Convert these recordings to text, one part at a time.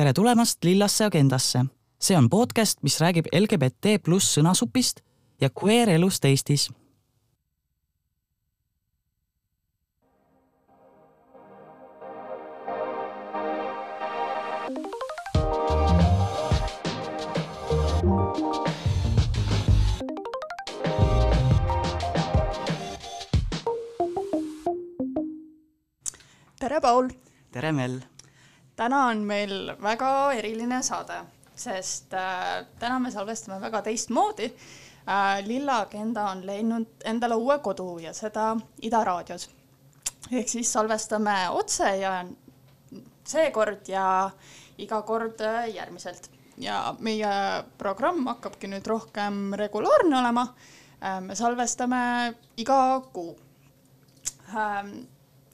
tere tulemast Lillasse agendasse. see on podcast, mis räägib LGBT pluss sõnasupist ja queer elust Eestis. tere, Paul! tere, Mel! Täna on meil väga eriline saade, sest äh, täna me salvestame väga teistmoodi äh,. Lilla Agenda on leidnud endale uue kodu ja seda Ida raadios. ehk siis salvestame otse ja seekord ja iga kord äh, järgmiselt. ja meie programm hakkabki nüüd rohkem regulaarne olema me salvestame iga kuu äh,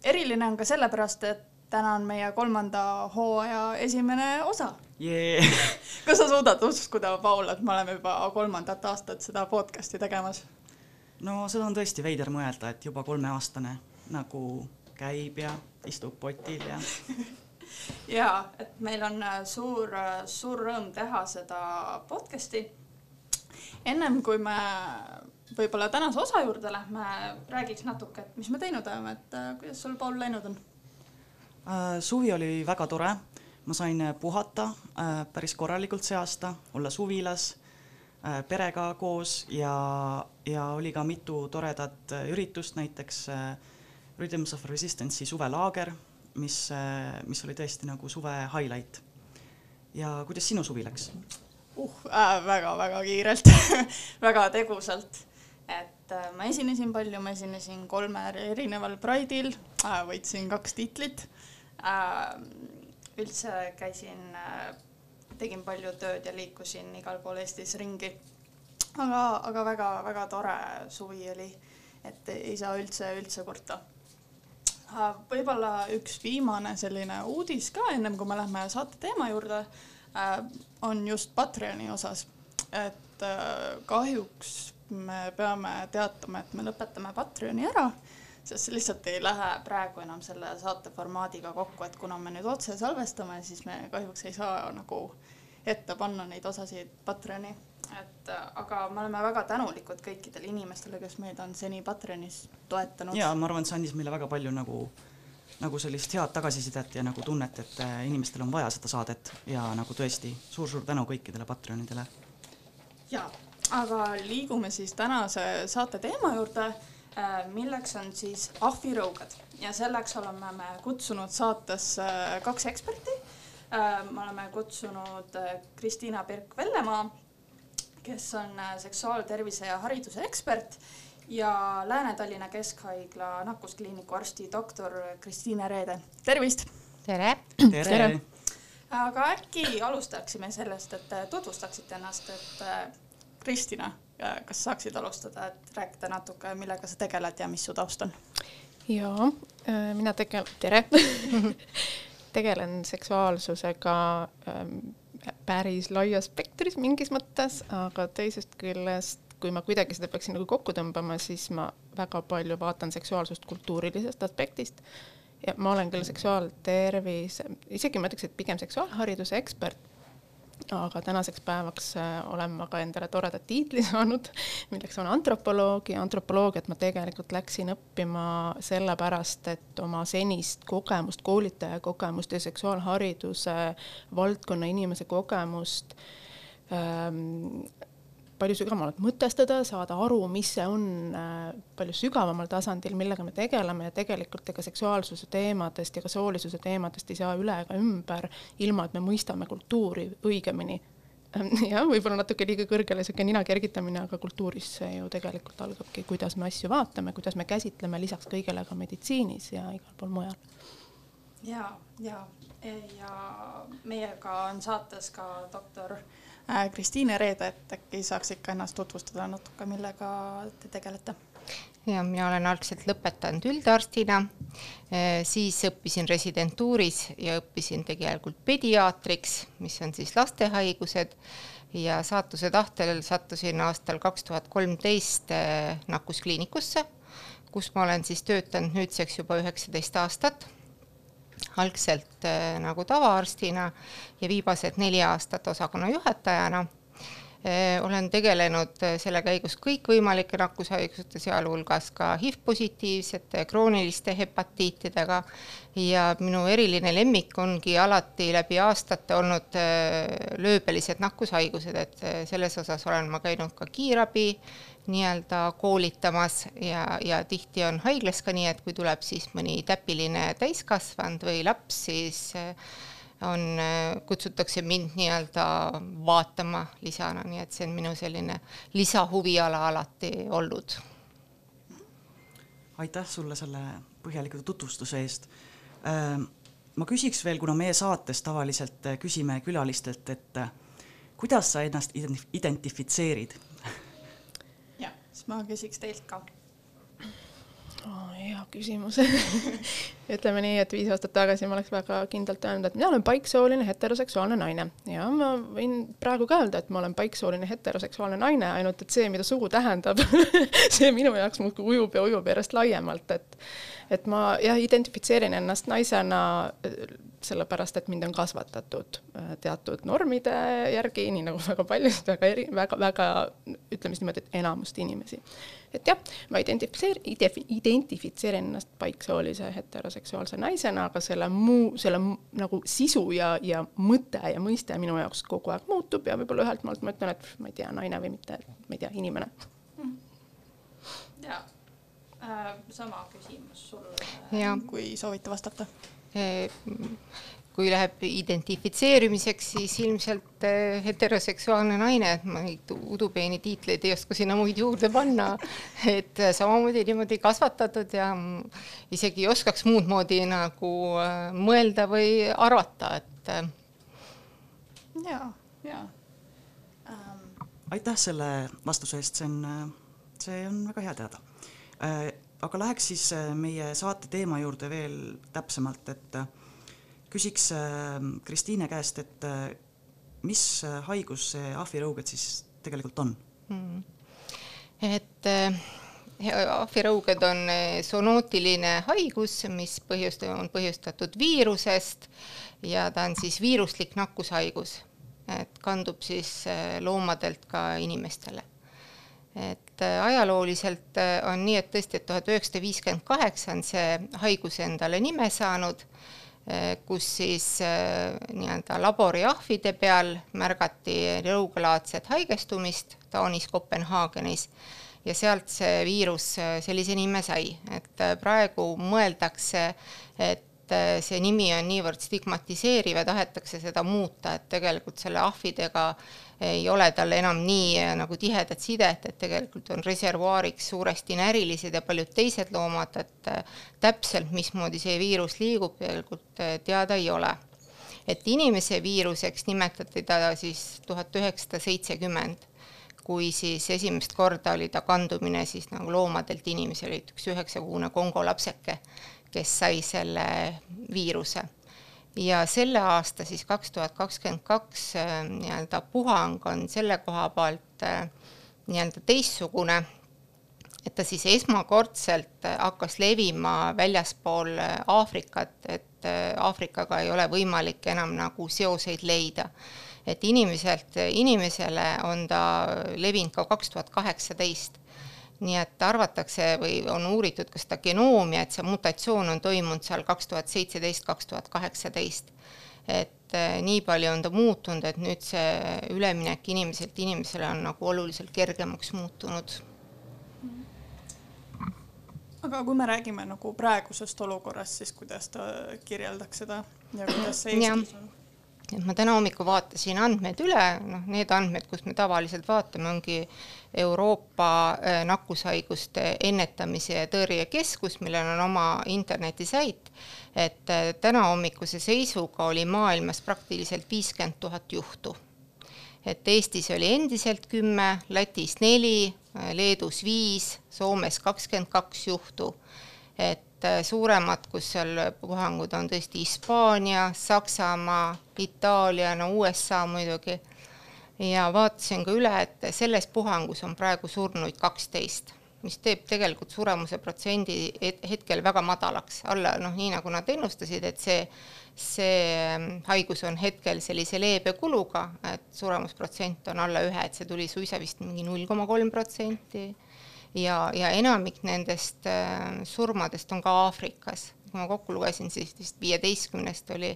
eriline on ka sellepärast, et täna on meie kolmanda hooaja esimene osa yeah. kas sa suudad uskuda, Paul, et me oleme juba kolmandat aastat seda podcast'i tegemas? no seda on tõesti veider mõelda, et juba kolmeaastane nagu käib ja istub potil ja ja et meil on äh, suur, äh, suur rõõm teha seda podcast'i. ennem kui me võib-olla tänase osa juurde lähme, räägiks natuke, et mis me teinud oleme, et äh, kuidas sul, Paul, läinud on? Suvi oli väga tore, ma sain puhata päris korralikult see aasta, olla suvilas perega koos ja, ja oli ka mitu toredat üritust, näiteks Rhythms of Resistance'i suvelaager, mis, mis oli tõesti nagu suve highlight. ja kuidas sinu suvi läks? uh äh,, väga-väga kiirelt väga tegusalt et äh, ma esinesin palju, ma esinesin kolmel erineval Pride'il äh,, võitsin kaks titlit äh,. Üldse käisin äh,, tegin palju tööd ja liikusin igal pool Eestis ringi. aga, aga väga-väga tore suvi oli, et ei saa üldse, üldse kurta. Võib-olla üks viimane selline uudis ka, ennem kui me lähme saate teema juurde äh,, on just Patreoni osas, et äh, kahjuks me peame teatama, et me lõpetame Patreoni ära, sest see lihtsalt ei lähe praegu enam selle saate formaadiga kokku, et kuna me nüüd otse salvestame, siis me kahjuks ei saa nagu ette panna neid osasid Patreoni, et aga me oleme väga tänulikud kõikidele inimestele, kes meid on seni Patreonis toetanud. ja ma arvan, et see andis meile väga palju nagu nagu sellist head tagasisidet ja nagu tunnet, et äh, inimestel on vaja seda saadet ja nagu tõesti suur-suur tänu kõikidele Patreonidele. jaa aga liigume siis tänase saate teema juurde, äh, milleks on siis ahvirõugad ja selleks oleme me kutsunud saatesse kaks eksperti. Äh, me oleme kutsunud äh, Kristiina Pirk-Vellemaa, kes on seksuaaltervise ja hariduse ekspert ja Lääne-Tallinna Keskhaigla nakkuskliiniku arsti doktor Kristiine Reede, tervist! tere! tere, tere.! aga äkki alustaksime sellest, et tutvustaksite ennast, et Kristina, kas saaksid alustada, et rääkida natuke, millega sa tegeled ja mis su taust on? jaa, äh, mina tegelen, tere tegelen seksuaalsusega ähm, päris laias spektris mingis mõttes, aga teisest küljest, kui ma kuidagi seda peaksin nagu kokku tõmbama, siis ma väga palju vaatan seksuaalsust kultuurilisest aspektist ja ma olen küll seksuaaltervise, isegi ma ütleks, et pigem seksuaalhariduse ekspert aga tänaseks päevaks äh, olen ma ka endale toreda tiitli saanud, milleks on antropoloog ja antropoloogiat ma tegelikult läksin õppima sellepärast, et oma senist kogemust, koolitaja kogemust ja seksuaalhariduse valdkonna inimese kogemust ähm, palju sügavamalt mõtestada, saada aru, mis see on äh, palju sügavamal tasandil, millega me tegeleme ja tegelikult ega seksuaalsuse teemadest ja ka soolisuse teemadest ei saa üle ega ümber, ilma et me mõistame kultuuri õigemini. jah, võib-olla natuke liiga kõrgele sihuke nina kergitamine, aga kultuuris see ju tegelikult algabki, kuidas me asju vaatame, kuidas me käsitleme lisaks kõigele ka meditsiinis ja igal pool mujal. ja, ja, ja meiega on saates ka doktor Kristiine Reede, et äkki saaks ikka ennast tutvustada natuke, millega te tegelete? ja mina olen algselt lõpetanud üldarstina, äh, siis õppisin residentuuris ja õppisin tegelikult pediaatriks, mis on siis lastehaigused. Ja saatuse tahtel sattusin aastal kaks tuhat kolmteist äh, nakkuskliinikusse, kus ma olen siis töötanud nüüdseks juba üheksateist aastat algselt äh, nagu tavaarstina ja viimased neli aastat osakonna juhatajana olen tegelenud äh, selle käigus kõikvõimalike nakkushaiguste, sealhulgas ka HIV-positiivsete krooniliste hepatiitidega. Ja minu eriline lemmik ongi alati läbi aastate olnud lööbelised nakkushaigused, et selles osas olen ma käinud ka kiirabi nii-öelda koolitamas ja, ja tihti on haiglas ka nii, et kui tuleb siis mõni täpiline täiskasvanud või laps, siis on, eh, kutsutakse mind nii-öelda vaatama lisana, nii et see on minu selline lisahuviala alati olnud. aitäh sulle selle põhjaliku tutvustuse eest. Ehm, ma küsiks veel, kuna meie saates tavaliselt küsime külalistelt, et kuidas sa ennast identifitseerid siis ma küsiks teilt ka oh,. hea küsimus ütleme nii, et viis aastat tagasi ma oleks väga kindlalt öelnud, et mina olen paiksooline heteroseksuaalne naine ja ma võin praegu ka öelda, et ma olen paiksooline heteroseksuaalne naine, ainult et see, mida sugu tähendab see minu jaoks muudkui ujub ja ujub järjest laiemalt, et et ma jah, identifitseerin ennast naisena sellepärast et mind on kasvatatud äh, teatud normide järgi, nii nagu väga paljusid väga eri, väga, väga ütleme siis niimoodi, et enamust inimesi. et jah, ma identifitseerin, identifitseerin ennast paiksoolise heteroseksuaalse naisena, aga selle muu, selle nagu sisu ja, ja mõte ja mõiste minu jaoks kogu aeg muutub ja võib-olla ühelt maalt ma ütlen, et ma ei tea, naine või mitte, ma ei tea, inimene. ja äh, sama küsimus sulle, kui soovite vastata kui läheb identifitseerimiseks, siis ilmselt eh, heteroseksuaalne naine, et ma neid udupeeni tiitleid ei oska sinna muid juurde panna. et samamoodi niimoodi kasvatatud ja isegi ei oskaks muud moodi nagu eh, mõelda või arvata, et. Eh, ja, ja ähm.. aitäh selle vastuse eest, see on, see on väga hea teada aga läheks siis meie saate teema juurde veel täpsemalt, et küsiks ähm, Kristiine käest, et äh, mis äh, haigus see ahvirõuged siis tegelikult on hmm.? et äh, ahvirõuged on sonootiline haigus, mis põhjust-, on põhjustatud viirusest ja ta on siis viiruslik nakkushaigus, et kandub siis loomadelt ka inimestele. et ajalooliselt on nii, et tõesti, et tuhat üheksasada viiskümmend kaheksa on see haigus endale nime saanud Eh, kus siis nii-öelda laboriahvide peal märgati rõugalaadset haigestumist Taanis Kopenhaagenis. Ja sealt see viirus sellise nime sai, et praegu mõeldakse, et see nimi on niivõrd stigmatiseeriv ja tahetakse seda muuta, et tegelikult selle ahvidega ei ole tal enam nii äh, nagu tihedat sidet, et tegelikult on reservuaariks suuresti närilised ja paljud teised loomad, et äh, täpselt, mismoodi see viirus liigub, tegelikult äh, teada ei ole. et inimese viiruseks nimetati ta siis tuhat üheksasada seitsekümmend, kui siis esimest korda oli ta kandumine siis nagu loomadelt inimesele, üks üheksakuune Kongo lapseke, kes sai selle viiruse ja selle aasta siis kaks tuhat kakskümmend kaks äh, nii-öelda puhang on selle koha pealt äh, nii-öelda teistsugune, et ta siis esmakordselt äh, hakkas levima väljaspool Aafrikat, et Aafrikaga ei ole võimalik enam nagu seoseid leida. et inimeselt inimesele on ta levinud ka kaks tuhat kaheksateist nii et arvatakse või on uuritud ka seda genoomi, et see mutatsioon on toimunud seal kaks tuhat seitseteist, kaks tuhat kaheksateist. et eh, nii palju on ta muutunud, et nüüd see üleminek inimeselt inimesele on nagu oluliselt kergemaks muutunud. aga kui me räägime nagu praegusest olukorrast, siis kuidas ta kirjeldaks seda ja kuidas see Eestis on? et ma täna hommikul vaatasin andmed üle, noh, need andmed, kus me tavaliselt vaatame, ongi Euroopa äh, nakkushaiguste ennetamise ja tõrje keskus, millel on oma internetisait, et äh, täna hommikuse seisuga oli maailmas praktiliselt viiskümmend tuhat juhtu. et Eestis oli endiselt kümme, Lätis neli, äh, Leedus viis, Soomes kakskümmend kaks juhtu, et suuremad, kus seal puhangud on tõesti Hispaania, Saksamaa, Itaalia, no USA muidugi. Ja vaatasin ka üle, et selles puhangus on praegu surnuid kaksteist mis teeb tegelikult suremuse protsendi hetkel väga madalaks, alla noh, nii nagu nad ennustasid, et see, see ähm, haigus on hetkel sellise leebe kuluga, et suremusprotsent on alla ühe, et see tuli suisa vist mingi null koma kolm protsenti ja, ja enamik nendest äh, surmadest on ka Aafrikas. kui ma kokku lugesin, siis vist viieteistkümnest oli,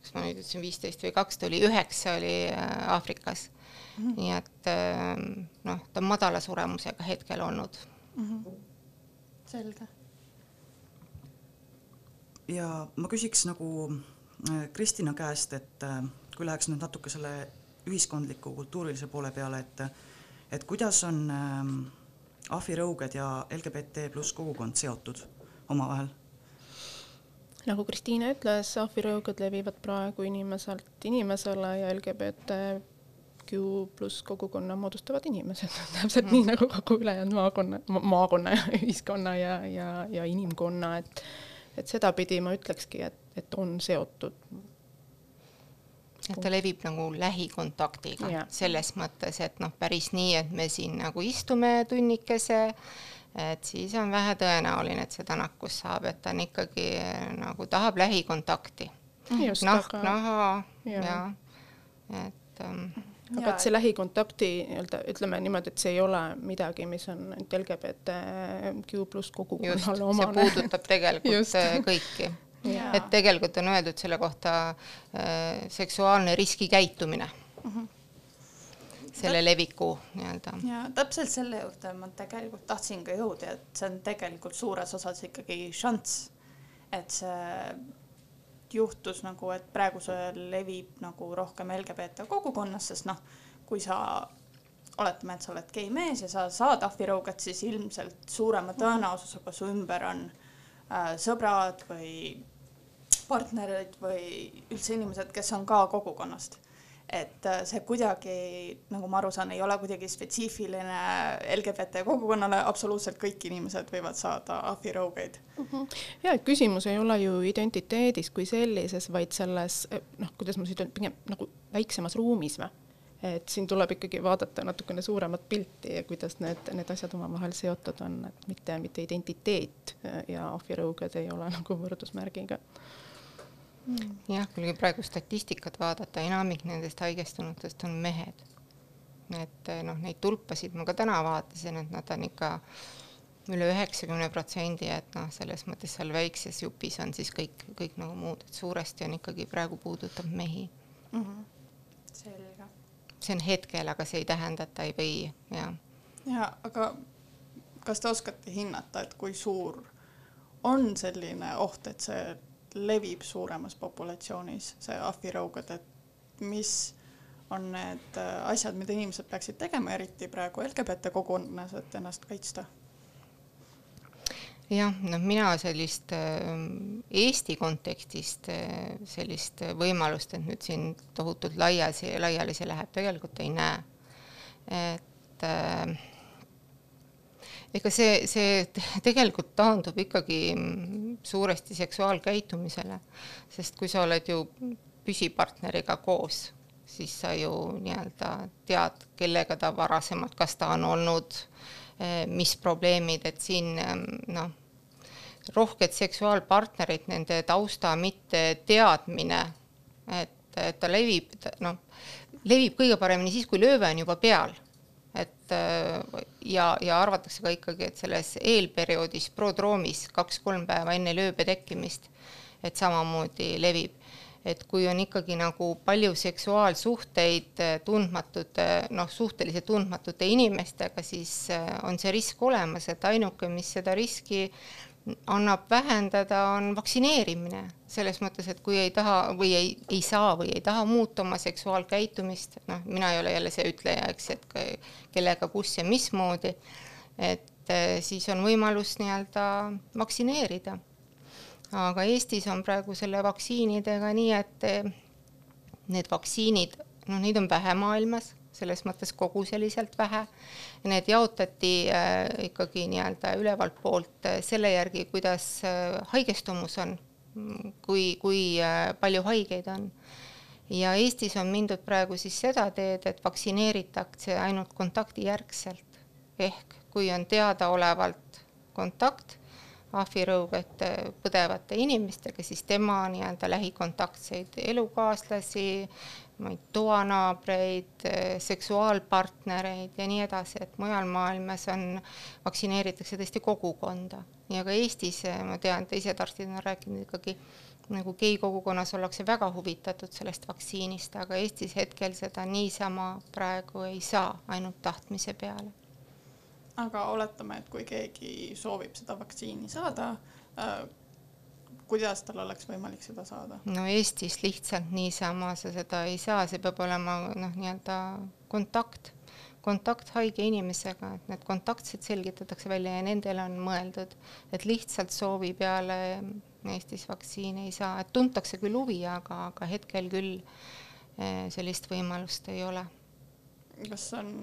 kas ma nüüd ütlesin viisteist või kaksteist, oli üheksa oli äh, Aafrikas mm. -hmm. nii et ähm, noh, ta on madala suremusega hetkel olnud mm. -hmm. selge. ja ma küsiks nagu äh, Kristina käest, et äh, kui läheks nüüd natuke selle ühiskondliku kultuurilise poole peale, et et kuidas on äh, ahvirõuged ja LGBT pluss kogukond seotud omavahel? Nagu Kristiine ütles, ahvirõuged levivad praegu inimeselt inimesele ja LGBT Q pluss kogukonna moodustavad inimesed täpselt mm. nii nagu kogu ülejäänud maakonna ma,, maakonna ja ühiskonna ja, ja, ja inimkonna, et et sedapidi ma ütlekski, et, et on seotud. et ta levib nagu lähikontaktiga ja. selles mõttes, et noh, päris nii, et me siin nagu istume tunnikese, et siis on vähe tõenäoline, et seda nakkust saab, et ta on ikkagi nagu tahab lähikontakti. nahk naha ja, ja, et ähm, aga et see lähikontakti nii-öelda ütleme niimoodi, et see ei ole midagi, mis on ainult LGBTQ pluss kogukonnale omane. see puudutab tegelikult Just. Äh, kõiki. et tegelikult on öeldud selle kohta äh, seksuaalne riskikäitumine mm. -hmm selle leviku nii-öelda. ja täpselt selle juurde ma tegelikult tahtsin ka jõuda, et see on tegelikult suures osas ikkagi šanss, et see juhtus nagu, et praegu see levib nagu rohkem LGBT kogukonnas, sest noh, kui sa oletame, et sa oled gei mees ja sa saad ahvirõuget, siis ilmselt suurema tõenäosusega su ümber on äh, sõbrad või partnerid või üldse inimesed, kes on ka kogukonnast et äh, see kuidagi, nagu ma aru saan, ei ole kuidagi spetsiifiline LGBT kogukonnale, absoluutselt kõik inimesed võivad saada ahvirõugeid mm. -hmm. ja et küsimus ei ole ju identiteedis kui sellises, vaid selles noh, kuidas ma siis ütlen, pigem nagu väiksemas ruumis või et siin tuleb ikkagi vaadata natukene suuremat pilti ja kuidas need, need asjad omavahel seotud on, et mitte, mitte identiteet ja ahvirõuged ei ole nagu võrdusmärgiga. Jah, kui praegu statistikat vaadata, enamik nendest haigestunutest on mehed. et eh, noh, neid tulpasid ma ka täna vaatasin, et nad on ikka üle üheksakümne protsendi, et noh, selles mõttes seal väikses jupis on siis kõik, kõik nagu muud, et suuresti on ikkagi praegu puudutab mehi mm. -hmm. selge. see on hetkel, aga see ei tähenda, et ta ei või, jah. ja aga kas te oskate hinnata, et kui suur on selline oht, et see levib suuremas populatsioonis, see ahvirõugad, et mis on need äh, asjad, mida inimesed peaksid tegema, eriti praegu LGBT kogukonnas, et ennast kaitsta? jah, noh, mina sellist äh, Eesti kontekstist äh, sellist võimalust, et nüüd siin tohutult laiasi, laiali see läheb, tegelikult ei näe. et äh, ega see, see tegelikult taandub ikkagi suuresti seksuaalkäitumisele, sest kui sa oled ju püsipartneriga koos, siis sa ju nii-öelda tead, kellega ta varasemalt, kas ta on olnud, eh, mis probleemid, et siin noh, rohked seksuaalpartnerid, nende tausta mitteteadmine, et, et ta levib, noh, levib kõige paremini siis, kui lööve on juba peal et äh, ja, ja arvatakse ka ikkagi, et selles eelperioodis prodroomis kaks-kolm päeva enne lööbe tekkimist, et samamoodi levib. et kui on ikkagi nagu palju seksuaalsuhteid äh, tundmatute, noh, suhteliselt tundmatute inimestega, siis äh, on see risk olemas, et ainuke, mis seda riski annab vähendada, on vaktsineerimine. selles mõttes, et kui ei taha või ei, ei saa või ei taha muuta oma seksuaalkäitumist, noh, mina ei ole jälle see ütleja, eks, et kellega, kus ja mismoodi, et eh, siis on võimalus nii-öelda vaktsineerida. aga Eestis on praegu selle vaktsiinidega nii, et eh, need vaktsiinid, noh, neid on vähe maailmas selles mõttes koguseliselt vähe. Need jaotati äh, ikkagi nii-öelda ülevalt poolt äh, selle järgi, kuidas äh, haigestumus on, kui, kui palju haigeid on. ja Eestis on mindud praegu siis seda teed, et vaktsineeritakse ainult kontaktijärgselt ehk kui on teadaolevalt kontakt ahvirõuget põdevate inimestega, siis tema nii-öelda lähikontaktseid elukaaslasi, ma ei tea, toanaabreid, seksuaalpartnereid ja nii edasi, et mujal maailmas on, vaktsineeritakse tõesti kogukonda. Ja ka Eestis ma tean, teised arstid on rääkinud ikkagi nagu gei kogukonnas ollakse väga huvitatud sellest vaktsiinist, aga Eestis hetkel seda niisama praegu ei saa, ainult tahtmise peale. Aga oletame, et kui keegi soovib seda vaktsiini saada äh,, kuidas tal oleks võimalik seda saada? no Eestis lihtsalt niisama sa seda ei saa, see peab olema noh, nii-öelda kontakt, kontakt haige inimesega, et need kontaktsed selgitatakse välja ja nendele on mõeldud, et lihtsalt soovi peale Eestis vaktsiini ei saa, et tuntakse küll huvi, aga, aga hetkel küll eh, sellist võimalust ei ole. kas on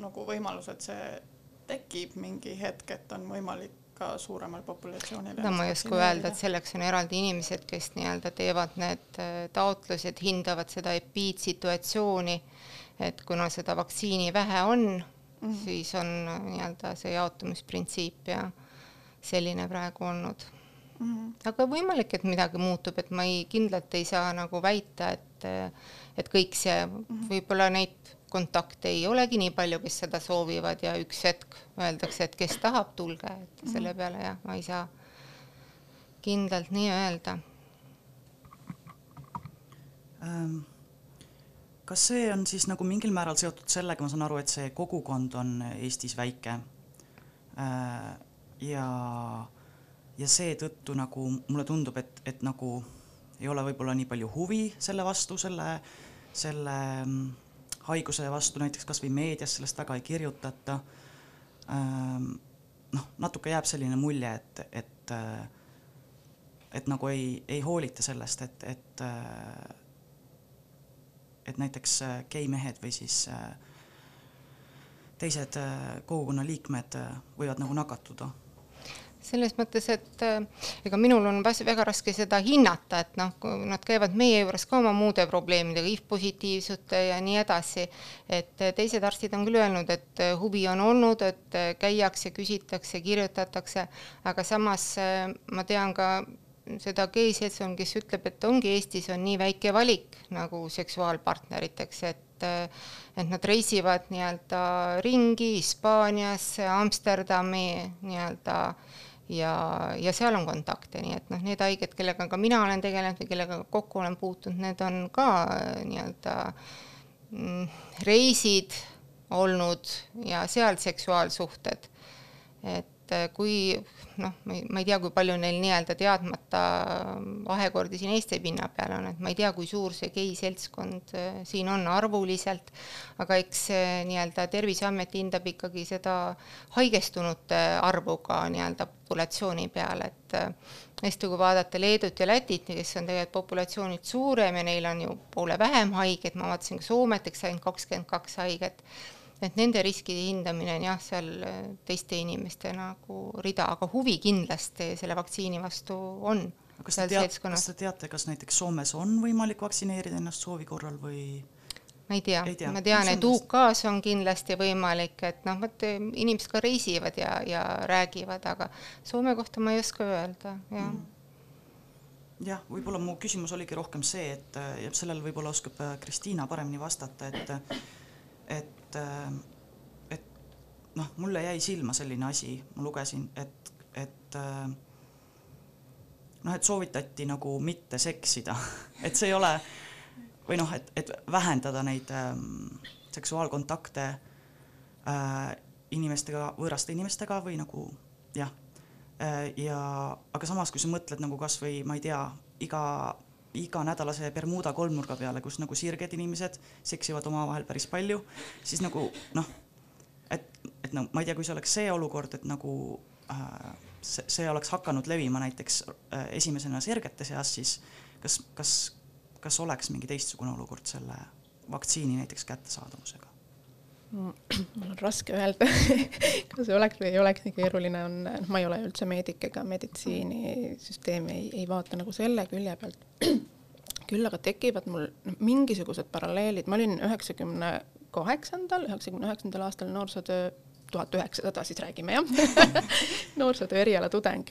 nagu võimalus, et see tekib mingi hetk, et on võimalik ka suuremal populatsioonil no ma ei oska öelda, et selleks on eraldi inimesed, kes nii-öelda teevad need äh, taotlused, hindavad seda epiidsituatsiooni, et kuna seda vaktsiini vähe on mm, -hmm. siis on äh, nii-öelda see jaotumisprintsiip ja selline praegu olnud mm. -hmm. aga võimalik, et midagi muutub, et ma ei, kindlalt ei saa nagu väita, et, äh, et kõik see mm -hmm. võib-olla neid kontakte ei olegi nii palju, kes seda soovivad ja üks hetk öeldakse, et kes tahab, tulge, et mhm. selle peale jah, ma ei saa kindlalt nii öelda ähm,. kas see on siis nagu mingil määral seotud sellega, ma saan aru, et see kogukond on Eestis väike äh, ja, ja seetõttu nagu mulle tundub, et, et nagu ei ole võib-olla nii palju huvi selle vastu, selle, selle mm, haiguse vastu näiteks kas või meedias sellest väga ei kirjutata. Ähm, noh, natuke jääb selline mulje, et, et, äh, et nagu ei, ei hoolita sellest, et, et, äh, et näiteks äh, geimehed või siis teised kogukonna liikmed võivad nagu nakatuda selles mõttes, et äh, ega minul on väga raske seda hinnata, et noh, nad käivad meie juures ka oma muude probleemidega, HIV-positiivsute ja nii edasi, et äh, teised arstid on küll öelnud, et äh, huvi on olnud, et käiakse, küsitakse, kirjutatakse, aga samas ma tean ka seda geiseltson, kes ütleb, et ongi Eestis on nii väike valik nagu seksuaalpartneriteks, et et nad reisivad nii-öelda ringi Hispaaniasse, Amsterdami nii-öelda ja, ja seal on kontakte, nii et noh, need haiged, kellega ka mina olen tegelenud või kellega kokku olen puutunud, need on ka äh, nii-öelda mm, reisid olnud ja seal seksuaalsuhted. et äh, kui noh, ma ei, tea, kui palju neil nii-öelda teadmata vahekordi siin Eesti pinna peal on, et ma ei tea, kui suur see gei seltskond äh, siin on arvuliselt, aga eks nii-öelda Terviseamet hindab ikkagi seda haigestunute arvu ka nii-öelda populatsiooni peale, et hästi, kui vaadata Leedut ja Lätit, kes on tegelikult populatsioonilt suurem ja neil on ju poole vähem haigeid, ma vaatasin ka Soomet, eks ainult kakskümmend kaks haiget et nende riskide hindamine on jah, seal äh, teiste inimeste nagu rida, aga huvi kindlasti selle vaktsiini vastu on. kas te teate, kas te teate, kas näiteks Soomes on võimalik vaktsineerida ennast soovi korral või? Ma ei tea, tea., ma tean, et UK-s on kindlasti võimalik, et noh, vot inimesed ka reisivad ja, ja räägivad, aga Soome kohta ma ei oska öelda, jah. Mm. Jah, võib-olla mu küsimus oligi rohkem see, et ja sellele võib-olla oskab äh, Kristiina paremini vastata, et et et, noh, mulle jäi silma selline asi, ma lugesin, et, et noh, et soovitati nagu mitte seksida. Et see ei ole või noh, et, et vähendada neid ähm, seksuaalkontakte äh, inimestega, võõraste inimestega või nagu jah äh,. ja aga samas, kui sa mõtled nagu kasvõi ma ei tea, iga iganädalase Bermuda kolmnurga peale, kus nagu sirged inimesed seksivad omavahel päris palju, siis nagu noh, et, et no ma ei tea, kui see oleks see olukord, et nagu äh, see, see oleks hakanud levima näiteks äh, esimesena sirgete seas, siis kas, kas, kas oleks mingi teistsugune olukord selle vaktsiini näiteks kättesaadavusega? mul on raske öelda kas oleks või ei oleks, nii keeruline on, noh, ma ei ole üldse meedik ega meditsiinisüsteemi ei, ei vaata nagu selle külje pealt. küll aga tekivad mul mingisugused paralleelid, ma olin üheksakümne kaheksandal, üheksakümne üheksandal aastal noorsootöö tuhat üheksasada siis räägime jah? Noorsootöö eriala tudeng.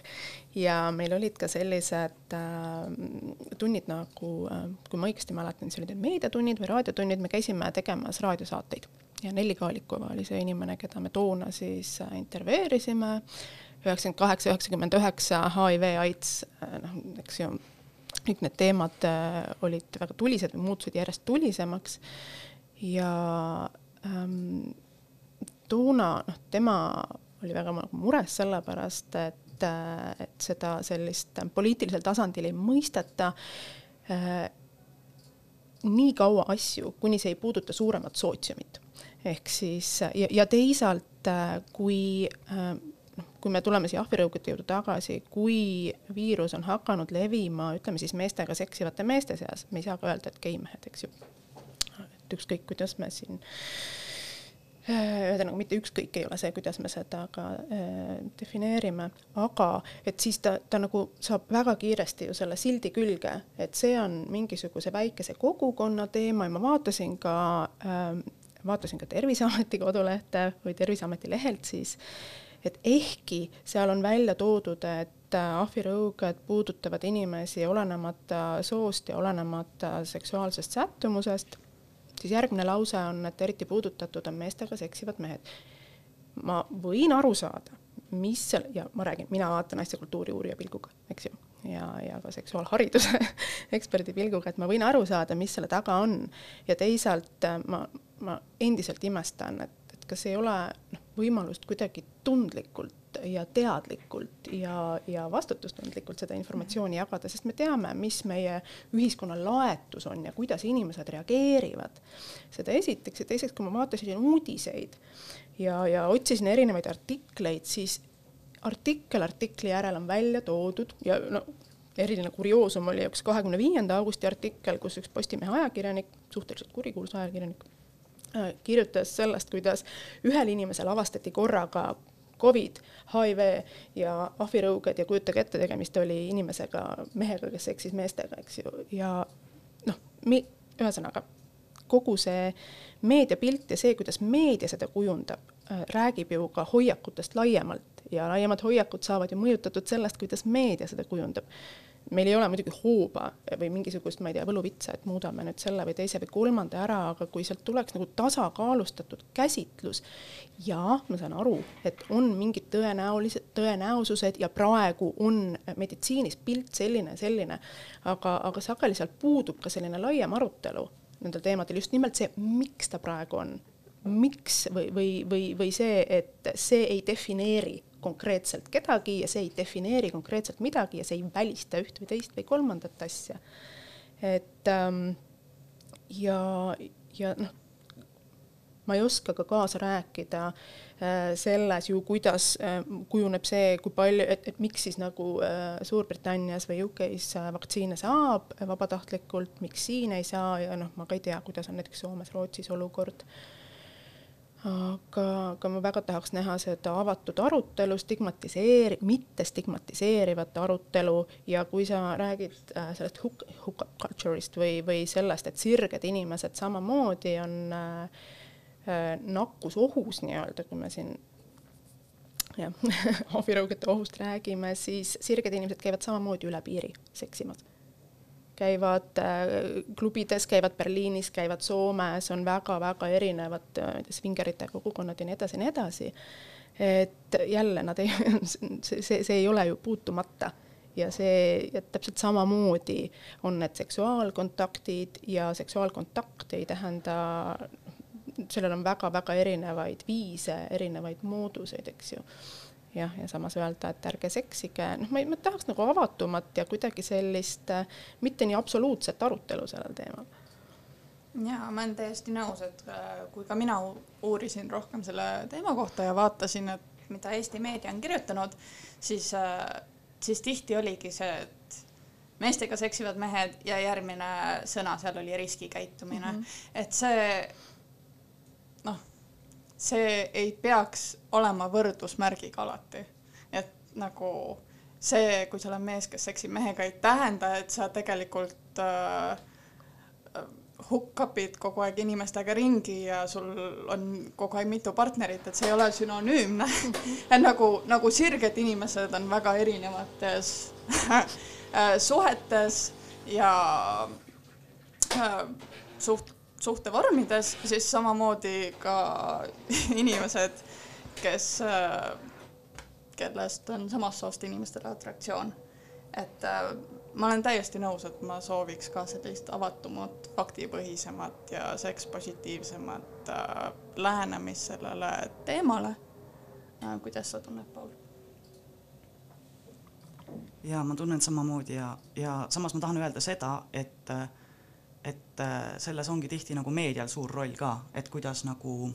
ja meil olid ka sellised äh, tunnid nagu äh,, kui ma õigesti mäletan, siis olid need meediatunnid või raadiotunnid, me käisime tegemas raadiosaateid. Ja Nelli Kaalikova oli see inimene, keda me toona siis äh, intervjueerisime, üheksakümmend kaheksa, üheksakümmend üheksa HIV, AIDS, äh, noh, eks ju, kõik need teemad äh, olid väga tulised või muutusid järjest tulisemaks. Ja ähm, toona noh, tema oli väga mures sellepärast, et, et seda sellist poliitilisel tasandil ei mõisteta äh, nii kaua asju, kuni see ei puuduta suuremat sootsiumit. ehk siis ja, ja teisalt, kui äh, noh, kui me tuleme siia ahvirõugete juurde tagasi, kui viirus on hakanud levima, ütleme siis meestega seksivate meeste seas, me ei saa ka öelda, et geimehed, eks ju. et ükskõik, kuidas me siin ühesõnaga mitte ükskõik ei ole see, kuidas me seda ka äh, defineerime, aga et siis ta, ta nagu saab väga kiiresti ju selle sildi külge, et see on mingisuguse väikese kogukonna teema ja ma vaatasin ka äh,, vaatasin ka Terviseameti kodulehte või Terviseameti lehelt siis, et ehkki seal on välja toodud, et äh, ahvirõuged puudutavad inimesi olenemata soost ja olenemata seksuaalsest sättumusest siis järgmine lause on, et eriti puudutatud on meestega seksivad mehed. ma võin aru saada, mis seal ja ma räägin, mina vaatan asja kultuuri uurija pilguga, eks ju, ja, ja ka seksuaalhariduse eksperdi pilguga, et ma võin aru saada, mis selle taga on ja teisalt ma, ma endiselt imestan, et, et kas ei ole noh, võimalust kuidagi tundlikult ja teadlikult ja, ja vastutustundlikult seda informatsiooni jagada, sest me teame, mis meie ühiskonna laetus on ja kuidas inimesed reageerivad. seda esiteks ja teiseks, kui ma vaatasin uudiseid ja, ja otsisin erinevaid artikleid, siis artikkel artikli järel on välja toodud ja no eriline kurioosum oli üks kahekümne viienda augusti artikkel, kus üks Postimehe ajakirjanik, suhteliselt kurikuulus ajakirjanik, kirjutas sellest, kuidas ühel inimesel avastati korraga Covid, HIV ja ahvirõuged ja kujutage ette, tegemist oli inimesega, mehega, kes eksis meestega, eks ju, ja noh, ühesõnaga kogu see meediapilt ja see, kuidas meedia seda kujundab, äh, räägib ju ka hoiakutest laiemalt. Ja laiemad hoiakud saavad ju mõjutatud sellest, kuidas meedia seda kujundab meil ei ole muidugi hooba või mingisugust, ma ei tea, võluvitsa, et muudame nüüd selle või teise või kolmanda ära, aga kui sealt tuleks nagu tasakaalustatud käsitlus ja ma saan aru, et on mingid tõenäolised, tõenäosused ja praegu on meditsiinis pilt selline, selline, aga, aga sageli sealt puudub ka selline laiem arutelu nendel teemadel, just nimelt see, miks ta praegu on, miks või, või, või, või see, et see ei defineeri konkreetselt kedagi ja see ei defineeri konkreetselt midagi ja see ei välista üht või teist või kolmandat asja. et ähm, ja, ja noh, ma ei oska ka kaasa rääkida äh, selles ju, kuidas äh, kujuneb see, kui palju, et, miks siis nagu äh, Suurbritannias või UK-s äh, vaktsiine saab vabatahtlikult, miks siin ei saa ja noh, ma ka ei tea, kuidas on näiteks Soomes, Rootsis olukord äh, aga, aga ma väga tahaks näha seda avatud arutelu, stigmatiseeri-, mitte stigmatiseerivat arutelu. Ja kui sa räägid äh, sellest hook, hook-up culture'ist või, või sellest, et sirged inimesed samamoodi on äh, äh nakkusohus nii-öelda, kui me siin jah ahvirõugete ohust räägime, siis sirged inimesed käivad samamoodi üle piiri seksimas käivad äh, klubides, käivad Berliinis, käivad Soomes, on väga-väga erinevad äh, svingerite kogukonnad ja nii edasi ja nii edasi. et jälle nad ei, see, see, ei ole ju puutumata ja see, ja täpselt samamoodi on need seksuaalkontaktid ja seksuaalkontakt ei tähenda, sellel on väga-väga erinevaid viise, erinevaid mooduseid, eks ju jah, ja samas öelda, et ärge seksige, noh, ma, ma tahaks nagu avatumat ja kuidagi sellist äh, mitte nii absoluutset arutelu sellel teemal. jaa, ma olen täiesti nõus, et äh, kui ka mina uurisin rohkem selle teema kohta ja vaatasin, et mida Eesti meedia on kirjutanud, siis, äh, siis tihti oligi see, et meestega seksivad mehed ja järgmine sõna seal oli riskikäitumine mm, -hmm. et see see ei peaks olema võrdusmärgiga alati. et nagu see, kui sa oled mees, kes seksib mehega, ei tähenda, et sa tegelikult äh, hook-up'id kogu aeg inimestega ringi ja sul on kogu aeg mitu partnerit, et see ei ole sünonüümne nagu, nagu sirged inimesed on väga erinevates suhetes ja äh, suht, suhtevormides, siis samamoodi ka inimesed, kes, äh, kellest on samast soost inimestele atraktsioon. et äh, ma olen täiesti nõus, et ma sooviks ka sellist avatumat, faktipõhisemat ja sekspositiivsemat äh, lähenemist sellele teemale äh,. kuidas sa tunned, Paul? ja ma tunnen samamoodi ja, ja samas ma tahan öelda seda, et, et äh, selles ongi tihti nagu meedial suur roll ka, et kuidas nagu,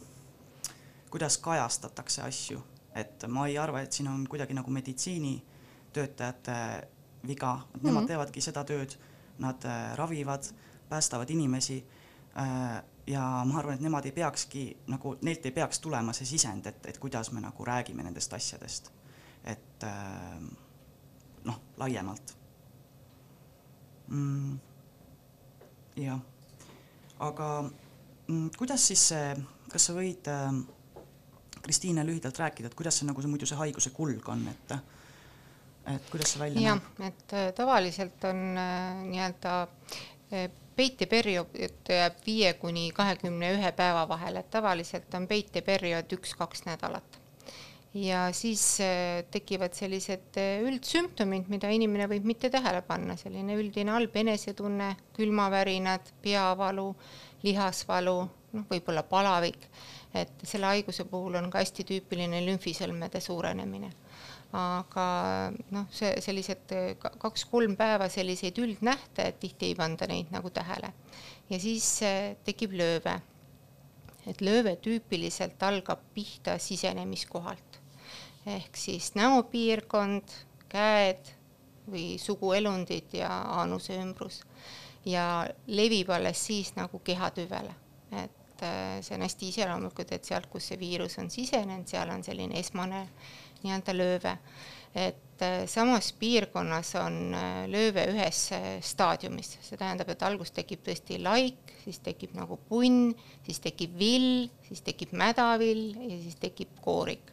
kuidas kajastatakse asju, et ma ei arva, et siin on kuidagi nagu meditsiinitöötajate viga, et nemad mm -hmm. teevadki seda tööd, nad äh, ravivad, päästavad inimesi äh, ja ma arvan, et nemad ei peakski nagu, neilt ei peaks tulema see sisend, et, et kuidas me nagu räägime nendest asjadest. et noh, laiemalt mm,. Jah, aga mm, kuidas siis see, kas sa võid äh, Kristiine lühidalt rääkida, et kuidas see nagu see muidu see haiguse kulg on, et et kuidas see välja ja, näeb? et äh, tavaliselt on äh, nii-öelda äh, peiteperiood jääb viie kuni kahekümne ühe päeva vahele, et tavaliselt on peiteperiood üks-kaks nädalat ja siis äh, tekivad sellised äh, üldsümptomid, mida inimene võib mitte tähele panna, selline üldine halb enesetunne, külmavärinad, peavalu, lihasvalu, noh, võib-olla palavik, et selle haiguse puhul on ka hästi tüüpiline lümfisõlmede suurenemine. aga noh, see sellised äh, kaks-kolm päeva selliseid üldnähte, et tihti ei panda neid nagu tähele. ja siis tekib lööve et lööve tüüpiliselt algab pihta sisenemiskohalt ehk siis näopiirkond, käed või suguelundid ja aanuse ümbrus ja levib alles siis nagu kehatüvele, et äh, see on hästi iseloomulikud, et sealt, kus see viirus on sisenenud, seal on selline esmane nii-öelda lööve. et äh, samas piirkonnas on äh, lööve ühes staadiumis, see tähendab, et alguses tekib tõesti laik, siis tekib nagu punn, siis tekib vill, siis tekib mädavill ja siis tekib koorik.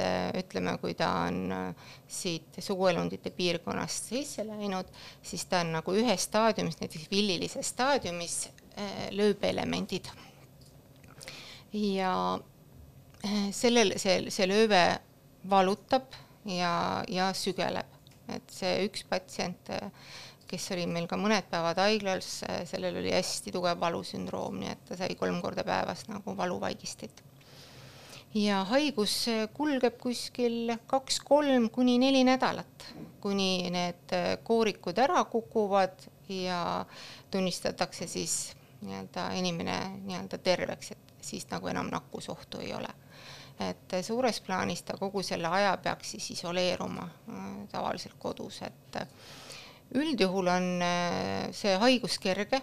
Et äh, ütleme, kui ta on äh, siit suguelundite piirkonnast sisse läinud, siis ta on nagu ühes staadiumis, näiteks villilises staadiumis äh, lööbeelemendid. ja sellel, see, see lööve valutab ja, ja sügeleb, et see üks patsient, kes oli meil ka mõned päevad haiglas, sellel oli hästi tugev valusündroom, nii et ta sai kolm korda päevas nagu valuvaigistit ja haigus kulgeb kuskil kaks-kolm kuni neli nädalat, kuni need äh, koorikud ära kukuvad ja tunnistatakse siis nii-öelda inimene nii-öelda terveks, et siis nagu enam nakkusohtu ei ole. et suures plaanis ta kogu selle aja peaks siis isoleeruma äh, tavaliselt kodus, et äh, üldjuhul on see haigus kerge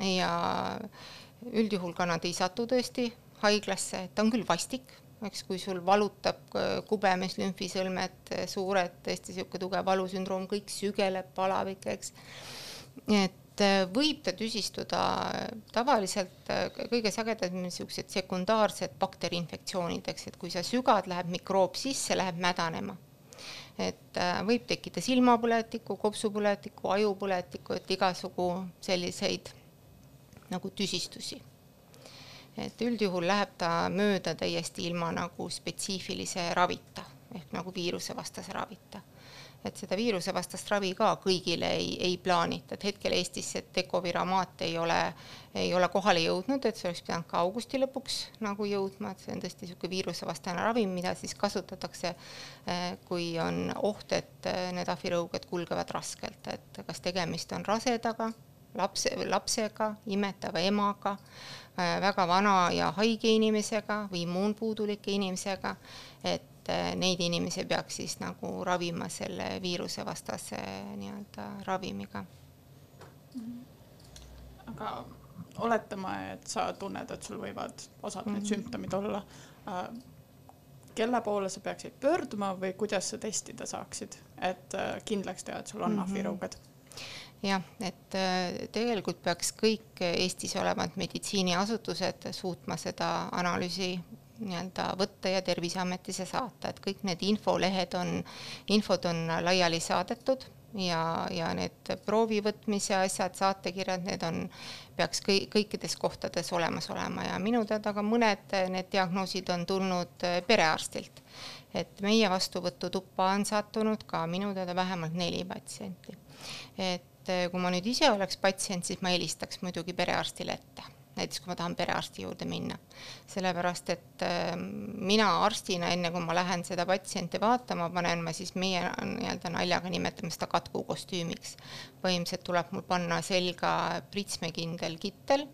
ja üldjuhul ka nad ei satu tõesti haiglasse, et ta on küll vastik, eks, kui sul valutab äh, kubemes, lümfisõlmed, äh, suured, tõesti niisugune tugev valusündroom, kõik sügeleb, palavik, eks. et äh, võib ta tüsistuda tavaliselt kõige sagedamini niisugused sekundaarsed bakteriinfektsioonid, eks, et kui sa sügad, läheb mikroob sisse, läheb mädanema. et võib tekkida silmapõletiku, kopsupõletiku, ajupõletiku, et igasugu selliseid nagu tüsistusi et üldjuhul läheb ta mööda täiesti ilma nagu spetsiifilise ravita ehk nagu viirusevastase ravita. et seda viirusevastast ravi ka kõigile ei, ei plaanita, et hetkel Eestis see Decoviramaat ei ole, ei ole kohale jõudnud, et see oleks pidanud ka augusti lõpuks nagu jõudma, et see on tõesti niisugune viirusevastane ravim, mida siis kasutatakse, eh, kui on oht, et eh, need ahvirõuged kulgevad raskelt, et kas tegemist on rasedaga, lapse, lapsega, imetava emaga väga vana ja haige inimesega või immuunpuudulike inimesega, et äh, neid inimesi peaks siis nagu ravima selle viirusevastase nii-öelda ravimiga. aga oletame, et sa tunned, et sul võivad osad need mm -hmm. sümptomid olla äh, kelle poole sa peaksid pöörduma või kuidas sa testida saaksid, et kindlaks teha, et sul on mm -hmm. ahvirõuged? Jah, et äh, tegelikult peaks kõik Eestis olevad meditsiiniasutused suutma seda analüüsi nii-öelda võtta ja Terviseametisse saata, et kõik need infolehed on, infod on laiali saadetud ja, ja need proovi võtmise asjad, saatekirjad, need on, peaks kõik, kõikides kohtades olemas olema ja minu teada ka mõned need diagnoosid on tulnud perearstilt. et meie vastuvõtutuppa on sattunud ka minu teada vähemalt neli patsienti. et kui ma nüüd ise oleks patsient, siis ma helistaks muidugi perearstile ette näiteks kui ma tahan perearsti juurde minna. sellepärast, et äh, mina arstina, enne kui ma lähen seda patsienti vaatama, panen ma siis meie nii-öelda naljaga nimetame seda katkukostüümiks. põhimõtteliselt tuleb mul panna selga pritsmekindel kittel,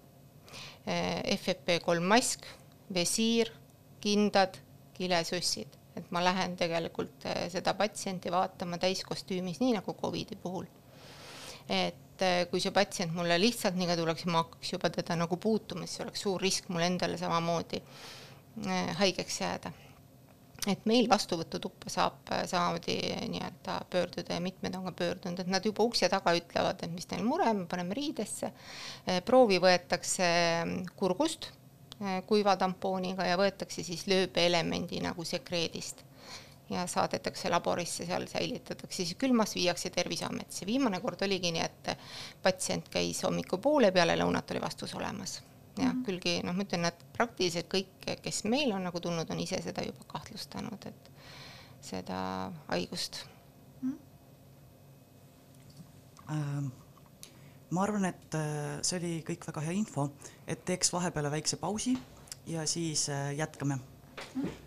äh, FFP3 mask, visiir, kindad, kilesussid, et ma lähen tegelikult äh, seda patsienti vaatama täiskostüümis, nii nagu Covidi puhul. Et eh, kui see patsient mulle lihtsalt niimoodi tuleks ja ma hakkaks juba teda nagu puutuma, siis oleks suur risk mul endale samamoodi eh, haigeks jääda. et meil vastuvõtutuppa saab eh, samamoodi nii-öelda pöörduda ja mitmed on ka pöördunud, et nad juba ukse taga ütlevad, et mis neil mure, me paneme riidesse, proovi võetakse kurgust kuiva tampooniga ja võetakse siis lööbeelemendi nagu sekreedist ja saadetakse laborisse, seal säilitatakse, siis külmas viiakse Terviseametisse. viimane kord oligi nii, et patsient käis hommikupoole peale, lõunat oli vastus olemas. jah mm -hmm., külgi noh, ma ütlen, et praktiliselt kõik, kes meil on nagu tulnud, on ise seda juba kahtlustanud, et seda haigust mm. -hmm. ma arvan, et äh, see oli kõik väga hea info, et teeks vahepeal väikse pausi ja siis äh, jätkame mm. -hmm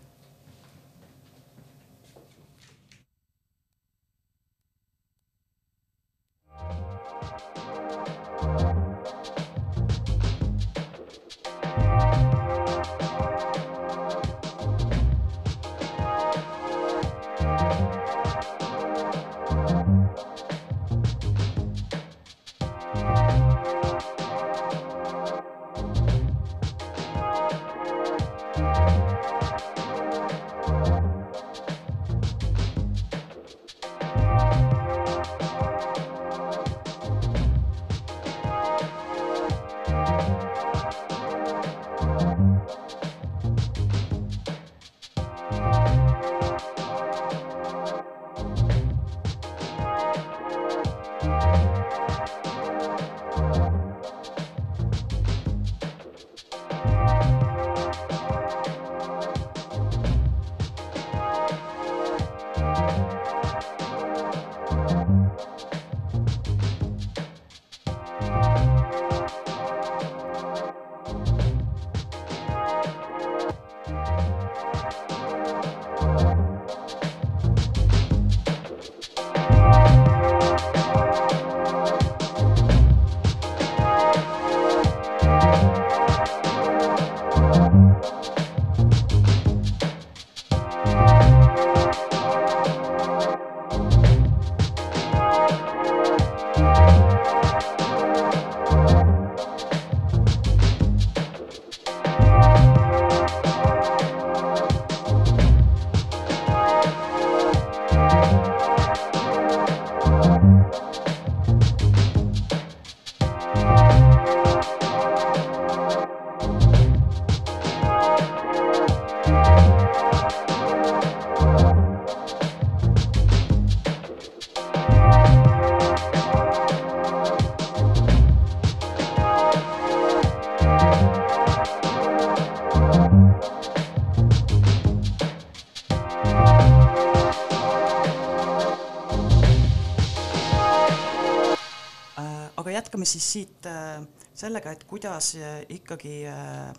siis siit äh, sellega, et kuidas äh, ikkagi, äh,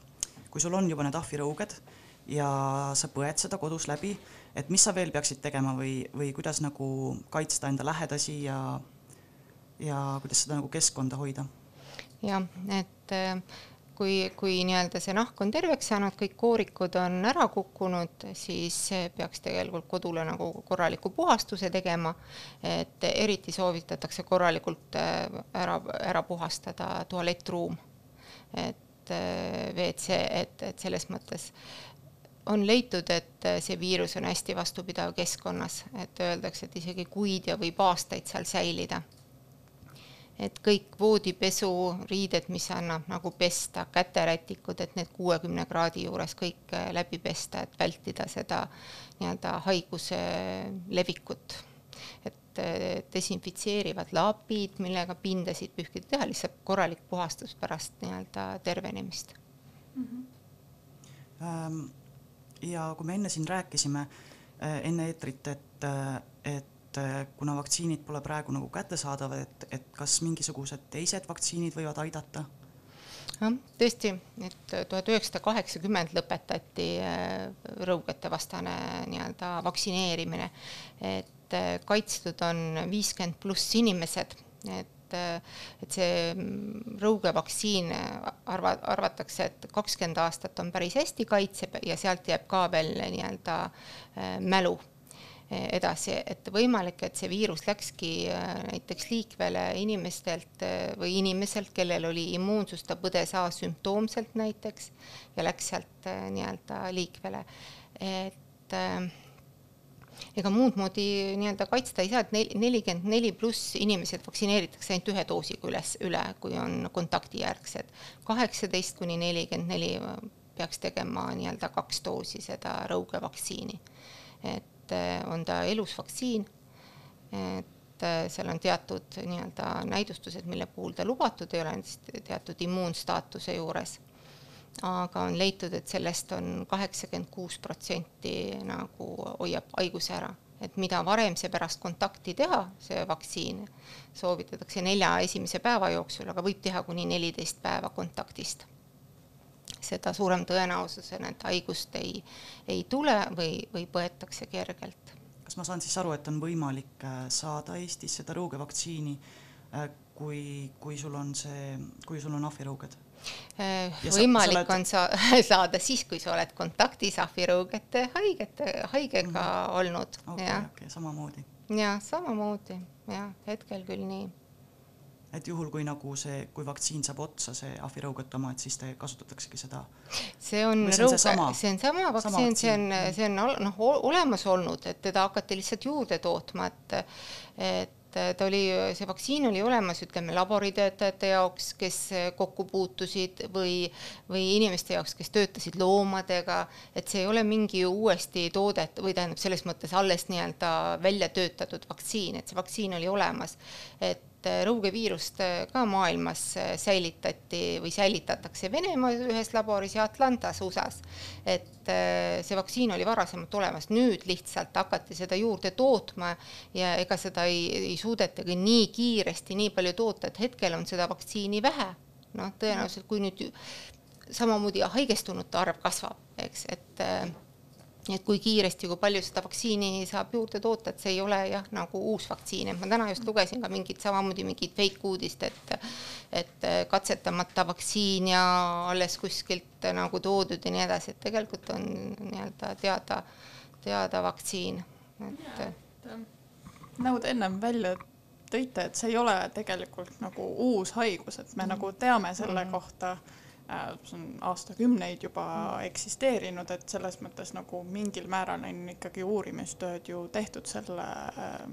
kui sul on juba need ahvirõuged ja sa põed seda kodus läbi, et mis sa veel peaksid tegema või, või kuidas nagu kaitsta enda lähedasi ja, ja kuidas seda nagu keskkonda hoida? jah, et kui, kui nii-öelda see nahk on terveks saanud, kõik koorikud on ära kukkunud, siis peaks tegelikult kodule nagu korraliku puhastuse tegema. et eriti soovitatakse korralikult äh, ära, ära puhastada tualettruum. et äh, WC, et, et selles mõttes on leitud, et see viirus on hästi vastupidav keskkonnas, et öeldakse, et isegi kuid ja võib aastaid seal säilida et kõik voodipesu, riided, mis annab nagu pesta, käterätikud, et need kuuekümne kraadi juures kõik äh, läbi pesta, et vältida seda nii-öelda haiguse levikut. et äh, desinfitseerivad lapid, millega pindasid pühkida, teha lihtsalt korralik puhastus pärast nii-öelda tervenemist mm. -hmm. ja kui me enne siin rääkisime, äh, enne eetrit, et, et et äh, kuna vaktsiinid pole praegu nagu kättesaadavad, et, et kas mingisugused teised vaktsiinid võivad aidata? jah, tõesti, et tuhat üheksasada kaheksakümmend lõpetati äh, rõugete vastane nii-öelda vaktsineerimine, et äh, kaitstud on viiskümmend pluss inimesed, et et see mm, rõugevaktsiin arva, arvatakse, et kakskümmend aastat on päris hästi kaitseb ja sealt jääb ka veel nii-öelda mälu edasi, et võimalik, et see viirus läkski äh, näiteks liikvele inimestelt äh, või inimeselt, kellel oli immuunsus, ta põdes asümptoomselt näiteks ja läks sealt äh, nii-öelda liikvele. et ega muud moodi nii-öelda kaitsta ei saa, et nelikümmend neli pluss inimesed vaktsineeritakse ainult ühe doosiga üles, üle, kui on kontaktijärgsed. kaheksateist kuni nelikümmend neli peaks tegema nii-öelda kaks doosi seda rõugevaktsiini. et et on ta elus vaktsiin, et äh, seal on teatud nii-öelda näidustused, mille puhul ta lubatud ei ole, teatud immuunstaatuse juures. aga on leitud, et sellest on kaheksakümmend kuus protsenti nagu hoiab haiguse ära, et mida varem see pärast kontakti teha, see vaktsiin, soovitatakse nelja esimese päeva jooksul, aga võib teha kuni neliteist päeva kontaktist seda suurem tõenäosus on, et haigust ei, ei tule või, või põetakse kergelt. kas ma saan siis aru, et on võimalik äh, saada Eestis seda rõugevaktsiini, äh, kui, kui sul on see, kui sul on ahvirõuged? Äh, võimalik sa, oled... on sa, saada siis, kui sa oled kontaktis ahvirõugete haigete, haigega mm -hmm. olnud. okei okei samamoodi. jah, samamoodi, jah, hetkel küll nii et juhul, kui nagu see, kui vaktsiin saab otsa, see ahvirõugete oma, et siis te kasutataksegi seda? see on rõuge, see on sama vaktsiin, see on, see on noh, olemas olnud, et teda hakati lihtsalt juurde tootma, et et ta oli, see vaktsiin oli olemas, ütleme, laboritöötajate jaoks, kes kokku puutusid või, või inimeste jaoks, kes töötasid loomadega, et see ei ole mingi uuesti toodet või tähendab, selles mõttes alles nii-öelda välja töötatud vaktsiin, et see vaktsiin oli olemas. et et äh, rõugeviirust äh, ka maailmas äh, säilitati või säilitatakse Venemaa ühes laboris ja Atlantas USA-s. et see vaktsiin oli varasemalt olemas, nüüd lihtsalt hakati seda juurde tootma ja ega seda ei, ei suudetagi nii kiiresti nii palju toota, et hetkel on seda vaktsiini vähe. noh, tõenäoliselt kui nüüd samamoodi haigestunute arv kasvab, eks, et et kui kiiresti, kui palju seda vaktsiini saab juurde toota, et see ei ole jah, nagu uus vaktsiin, et ma täna just lugesin ka mingit samamoodi mingit fake uudist, et et katsetamata vaktsiin ja alles kuskilt nagu toodud ja nii edasi, et tegelikult on nii-öelda teada, teada vaktsiin, et. nagu te ennem välja tõite, et see ei ole tegelikult nagu uus haigus, et me mm. nagu teame selle mm. kohta Äh, see on aastakümneid juba eksisteerinud, et selles mõttes nagu mingil määral on ikkagi uurimistööd ju tehtud selle äh,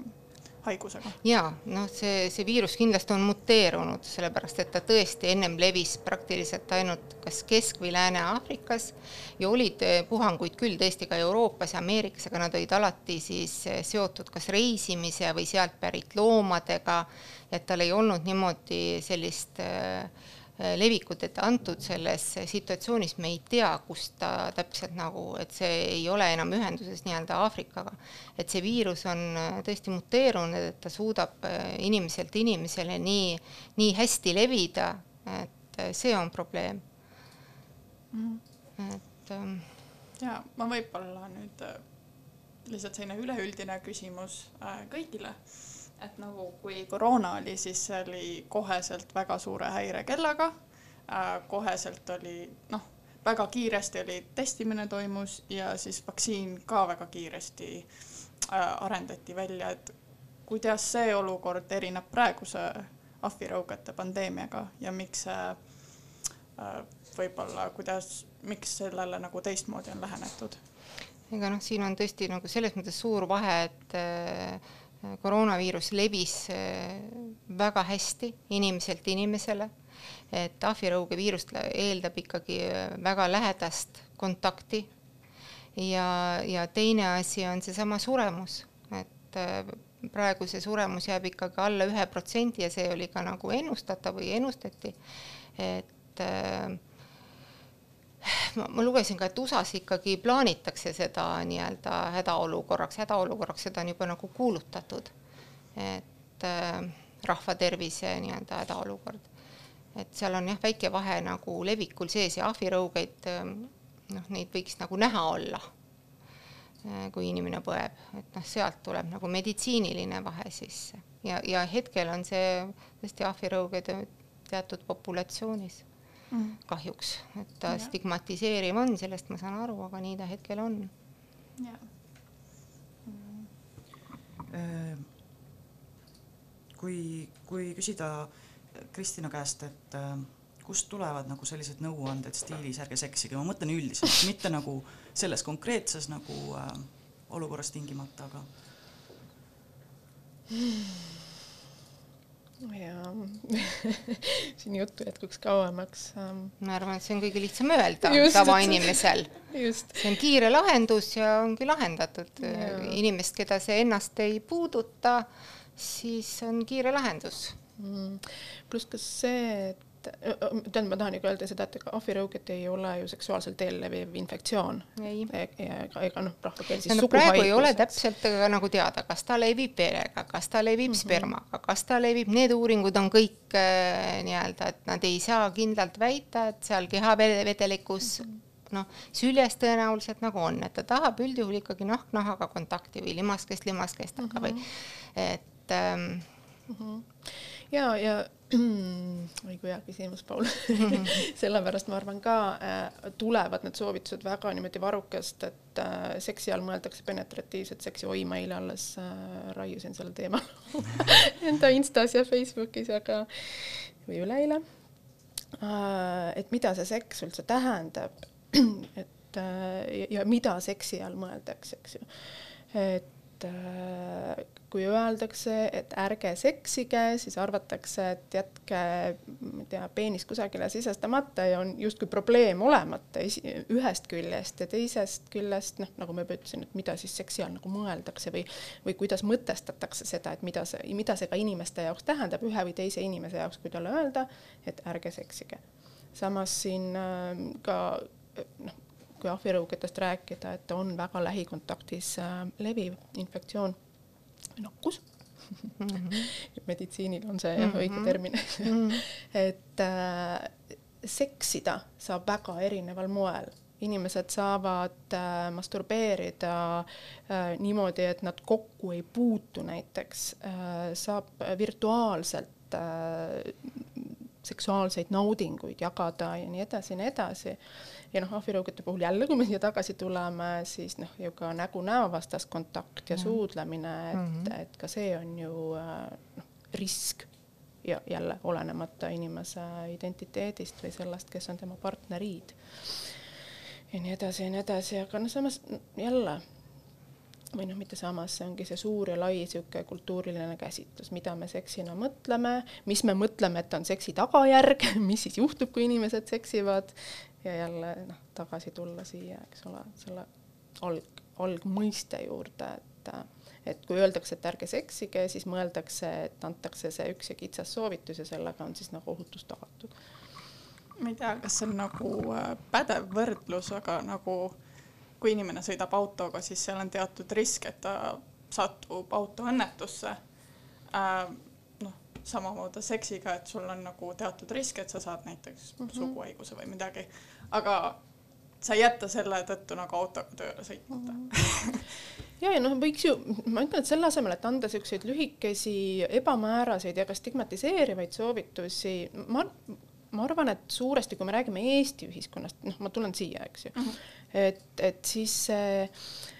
haigusega. jaa, noh, see, see viirus kindlasti on muteerunud, sellepärast et ta tõesti ennem levis praktiliselt ainult kas Kesk- või Lääne-Aafrikas ja olid äh, puhanguid küll tõesti ka Euroopas ja Ameerikas, aga nad olid alati siis äh, seotud kas reisimise või sealt pärit loomadega, et tal ei olnud niimoodi sellist äh, Äh, levikut, et antud selles situatsioonis me ei tea, kus ta täpselt nagu, et see ei ole enam ühenduses nii-öelda Aafrikaga. et see viirus on äh, tõesti muteerunud, et ta suudab äh, inimeselt inimesele nii, nii hästi levida, et see on probleem. Mm.. et ähm, ja ma võib-olla nüüd lihtsalt selline üleüldine küsimus kõigile et nagu kui koroona oli, siis see oli koheselt väga suure häirekellaga äh,. koheselt oli noh, väga kiiresti oli testimine toimus ja siis vaktsiin ka väga kiiresti äh, arendati välja, et kuidas see olukord erineb praeguse ahvirõugete pandeemiaga ja miks see äh, võib-olla, kuidas, miks sellele nagu teistmoodi on lähenetud? ega noh, siin on tõesti nagu selles mõttes suur vahe, et äh, koroonaviirus levis väga hästi inimeselt inimesele, et ahvirõuge viirust eeldab ikkagi väga lähedast kontakti. Ja, ja teine asi on seesama suremus, et äh, praegu see suremus jääb ikkagi alla ühe protsendi ja see oli ka nagu ennustatav või ennustati, et äh, ma, lugesin ka, et USA-s ikkagi plaanitakse seda nii-öelda hädaolukorraks, hädaolukorraks, seda on juba nagu kuulutatud. et äh, rahva tervise nii-öelda hädaolukord. et seal on jah, väike vahe nagu levikul sees ja ahvirõugeid äh, noh, neid võiks nagu näha olla, äh, kui inimene põeb, et noh, sealt tuleb nagu meditsiiniline vahe sisse ja, ja hetkel on see tõesti ahvirõuged teatud populatsioonis. Kahjuks, et ta ja. stigmatiseeriv on, sellest ma saan aru, aga nii ta hetkel on. Mm. kui, kui küsida Kristina käest, et äh, kust tulevad nagu sellised nõuanded stiilis ärge seksige, ma mõtlen üldiselt, mitte nagu selles konkreetses nagu äh, olukorras tingimata, aga jaa. Siin juttu jätkuks kauemaks um.... ma arvan, et see on kõige lihtsam öelda tavainimesel. see on kiire lahendus ja ongi lahendatud. inimest, keda see ennast ei puuduta, siis on kiire lahendus. Mm.. pluss ka see, et tähendab, ma tahan ikka öelda seda, et ega ahvirõuged ei ole ju seksuaalsel teel leviv infektsioon. ega, ega noh, rahvakeel siis no, praegu ei ole täpselt nagu teada, kas ta levib verega, kas ta levib mm -hmm. spermaga, kas ta levib, need uuringud on kõik äh, nii-öelda, et nad ei saa kindlalt väita, et seal kehavedelikus mm -hmm noh, süljes tõenäoliselt nagu on, et ta tahab üldjuhul ikkagi nahk nahaga kontakti või limaskest limaskestega mm -hmm. või et ähm, mm. -hmm. Ja, ja oi kui hea küsimus, Paul. Sellepärast ma arvan ka äh, tulevad need soovitused väga niimoodi varrukast, et äh, seksi all mõeldakse penetratiivset seksi, oi, ma eile alles äh, raiusin sellel teemal enda Instas ja Facebookis, aga või üleeile. Äh,. et mida see seks üldse tähendab, et äh, ja mida seksi all mõeldakse, eks ju, et et äh, kui öeldakse, et ärge seksige, siis arvatakse, et jätke, ma ei tea, peenis kusagile sisestamata ja on justkui probleem olemata ühest küljest ja teisest küljest noh, nagu ma juba ütlesin, et mida siis seksi all nagu mõeldakse või, või kuidas mõtestatakse seda, et mida see, mida see ka inimeste jaoks tähendab, ühe või teise inimese jaoks, kui talle öelda, et ärge seksige. samas siin äh, ka noh kui ahvirõugetest rääkida, et on väga lähikontaktis äh, leviv infektsioon, nakkus mm. -hmm. meditsiinil on see jah -hmm. õige termin. -hmm. et äh, seksida saab väga erineval moel inimesed saavad äh, masturbeerida äh, niimoodi, et nad kokku ei puutu näiteks äh,, saab virtuaalselt äh, seksuaalseid naudinguid jagada ja nii edasi ja nii edasi ja noh, ahvirõugete puhul jälle, kui me siia tagasi tuleme, siis noh, ju ka nägu näo vastas kontakt ja mm. suudlemine, et mm, -hmm. et ka see on ju äh, noh, risk ja jälle olenemata inimese identiteedist või sellest, kes on tema partneriid. ja nii edasi ja nii edasi, aga noh, samas jälle või noh, mitte samas, see ongi see suur ja lai niisugune kultuuriline käsitlus, mida me seksina mõtleme, mis me mõtleme, et on seksi tagajärg, mis siis juhtub, kui inimesed seksivad ja jälle noh, tagasi tulla siia, eks ole, selle alg, algmõiste juurde, et et kui öeldakse, et ärge seksige, siis mõeldakse, et antakse see üks ja kitsas soovitus ja sellega on siis nagu ohutus tagatud. ma ei tea, kas see on nagu äh, pädev võrdlus, aga nagu kui inimene sõidab autoga, siis seal on teatud risk, et ta satub autoõnnetusse äh, samamoodi seksiga, et sul on nagu teatud risk, et sa saad näiteks mm -hmm. suguhaiguse või midagi, aga sa ei jäta selle tõttu nagu autoga tööle sõitmata mm. -hmm. ja, ja noh, võiks ju, ma ütlen, et selle asemel, et anda siukseid lühikesi, ebamääraseid ja ka stigmatiseerivaid soovitusi, ma, ma arvan, et suuresti, kui me räägime Eesti ühiskonnast, noh, ma tulen siia, eks ju mm, -hmm. et, et siis see äh,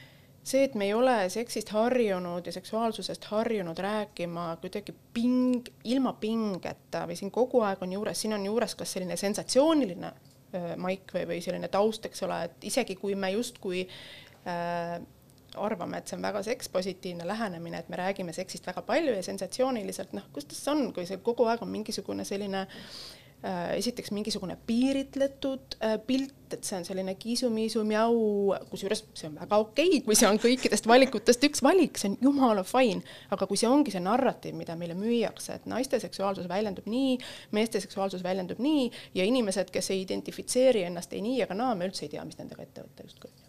see, et me ei ole seksist harjunud ja seksuaalsusest harjunud rääkima kuidagi ping, ilma pingeta või siin kogu aeg on juures, siin on juures kas selline sensatsiooniline äh, maik või, või selline taust, eks ole, et isegi kui me justkui äh, arvame, et see on väga sekspositiivne lähenemine, et me räägime seksist väga palju ja sensatsiooniliselt, noh, kuidas see on, kui see kogu aeg on mingisugune selline äh, esiteks mingisugune piiritletud äh, pilt, et see on selline kiisu-miisu mjau, kusjuures see on väga okei okay,, kui see on kõikidest valikutest üks valik, see on jumala fine, aga kui see ongi see narratiiv, mida meile müüakse, et naiste seksuaalsus väljendub nii, meeste seksuaalsus väljendub nii ja inimesed, kes ei identifitseeri ennast ei nii ega naa, me üldse ei tea, mis nendega ette võtta justkui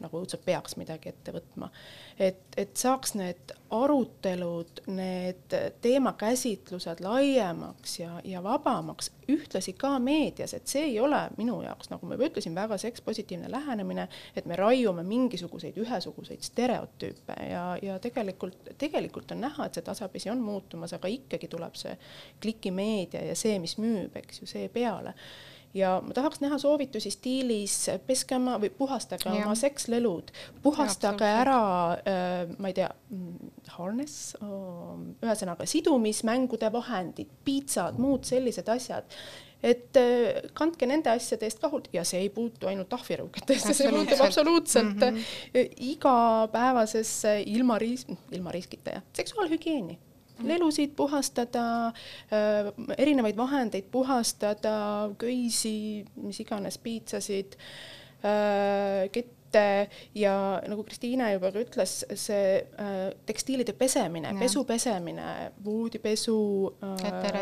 nagu õudselt peaks midagi ette võtma. et, et saaks need arutelud, need teemakäsitlused laiemaks ja, ja vabamaks, ühtlasi ka meedias, et see ei ole minu jaoks, nagu ma juba ütlesin, väga sekspositiivne lähenemine, et me raiume mingisuguseid ühesuguseid stereotüüpe. Ja, ja tegelikult, tegelikult on näha, et see tasapisi on muutumas, aga ikkagi tuleb see klikimeedia ja see, mis müüb, eks ju, see peale ja ma tahaks näha soovitusi stiilis peske oma või puhastage ja. oma sekslelud, puhastage ja, ära äh,, ma ei tea, mm, harness oh,, ühesõnaga sidumismängude vahendid, piitsad, muud sellised asjad. Et äh, kandke nende asjade eest ka hoolt ja see ei puutu ainult ahvirõuketesse, see puutub absoluutselt. mm -hmm. igapäevasesse ilma riis-, ilma riskita jah, seksuaalhügieeni lelusid puhastada, äh, erinevaid vahendeid puhastada, köisi, mis iganes, piitsasid, äh, kette ja nagu Kristiina juba ka ütles, see äh, tekstiilide pesemine, pesu pesemine, voodipesu,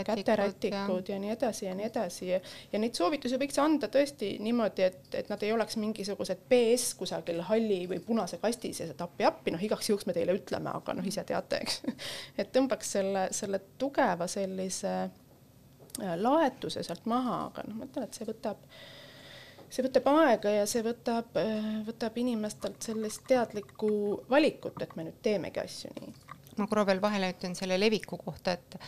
käterätikud ja nii edasi ja nii edasi. Ja, neid soovitusi võiks anda tõesti niimoodi, et, et nad ei oleks mingisugused BS kusagil halli või punase kasti sees, et appi-appi, noh, igaks juhuks me teile ütleme, aga noh, ise teate, eks. Et tõmbaks selle, selle tugeva sellise laetuse sealt maha, aga noh, ma ütlen, et see võtab see võtab aega ja see võtab, võtab inimestelt sellist teadlikku valikut, et me nüüd teemegi asju nii. Ma korra veel vahele ütlen selle leviku kohta, et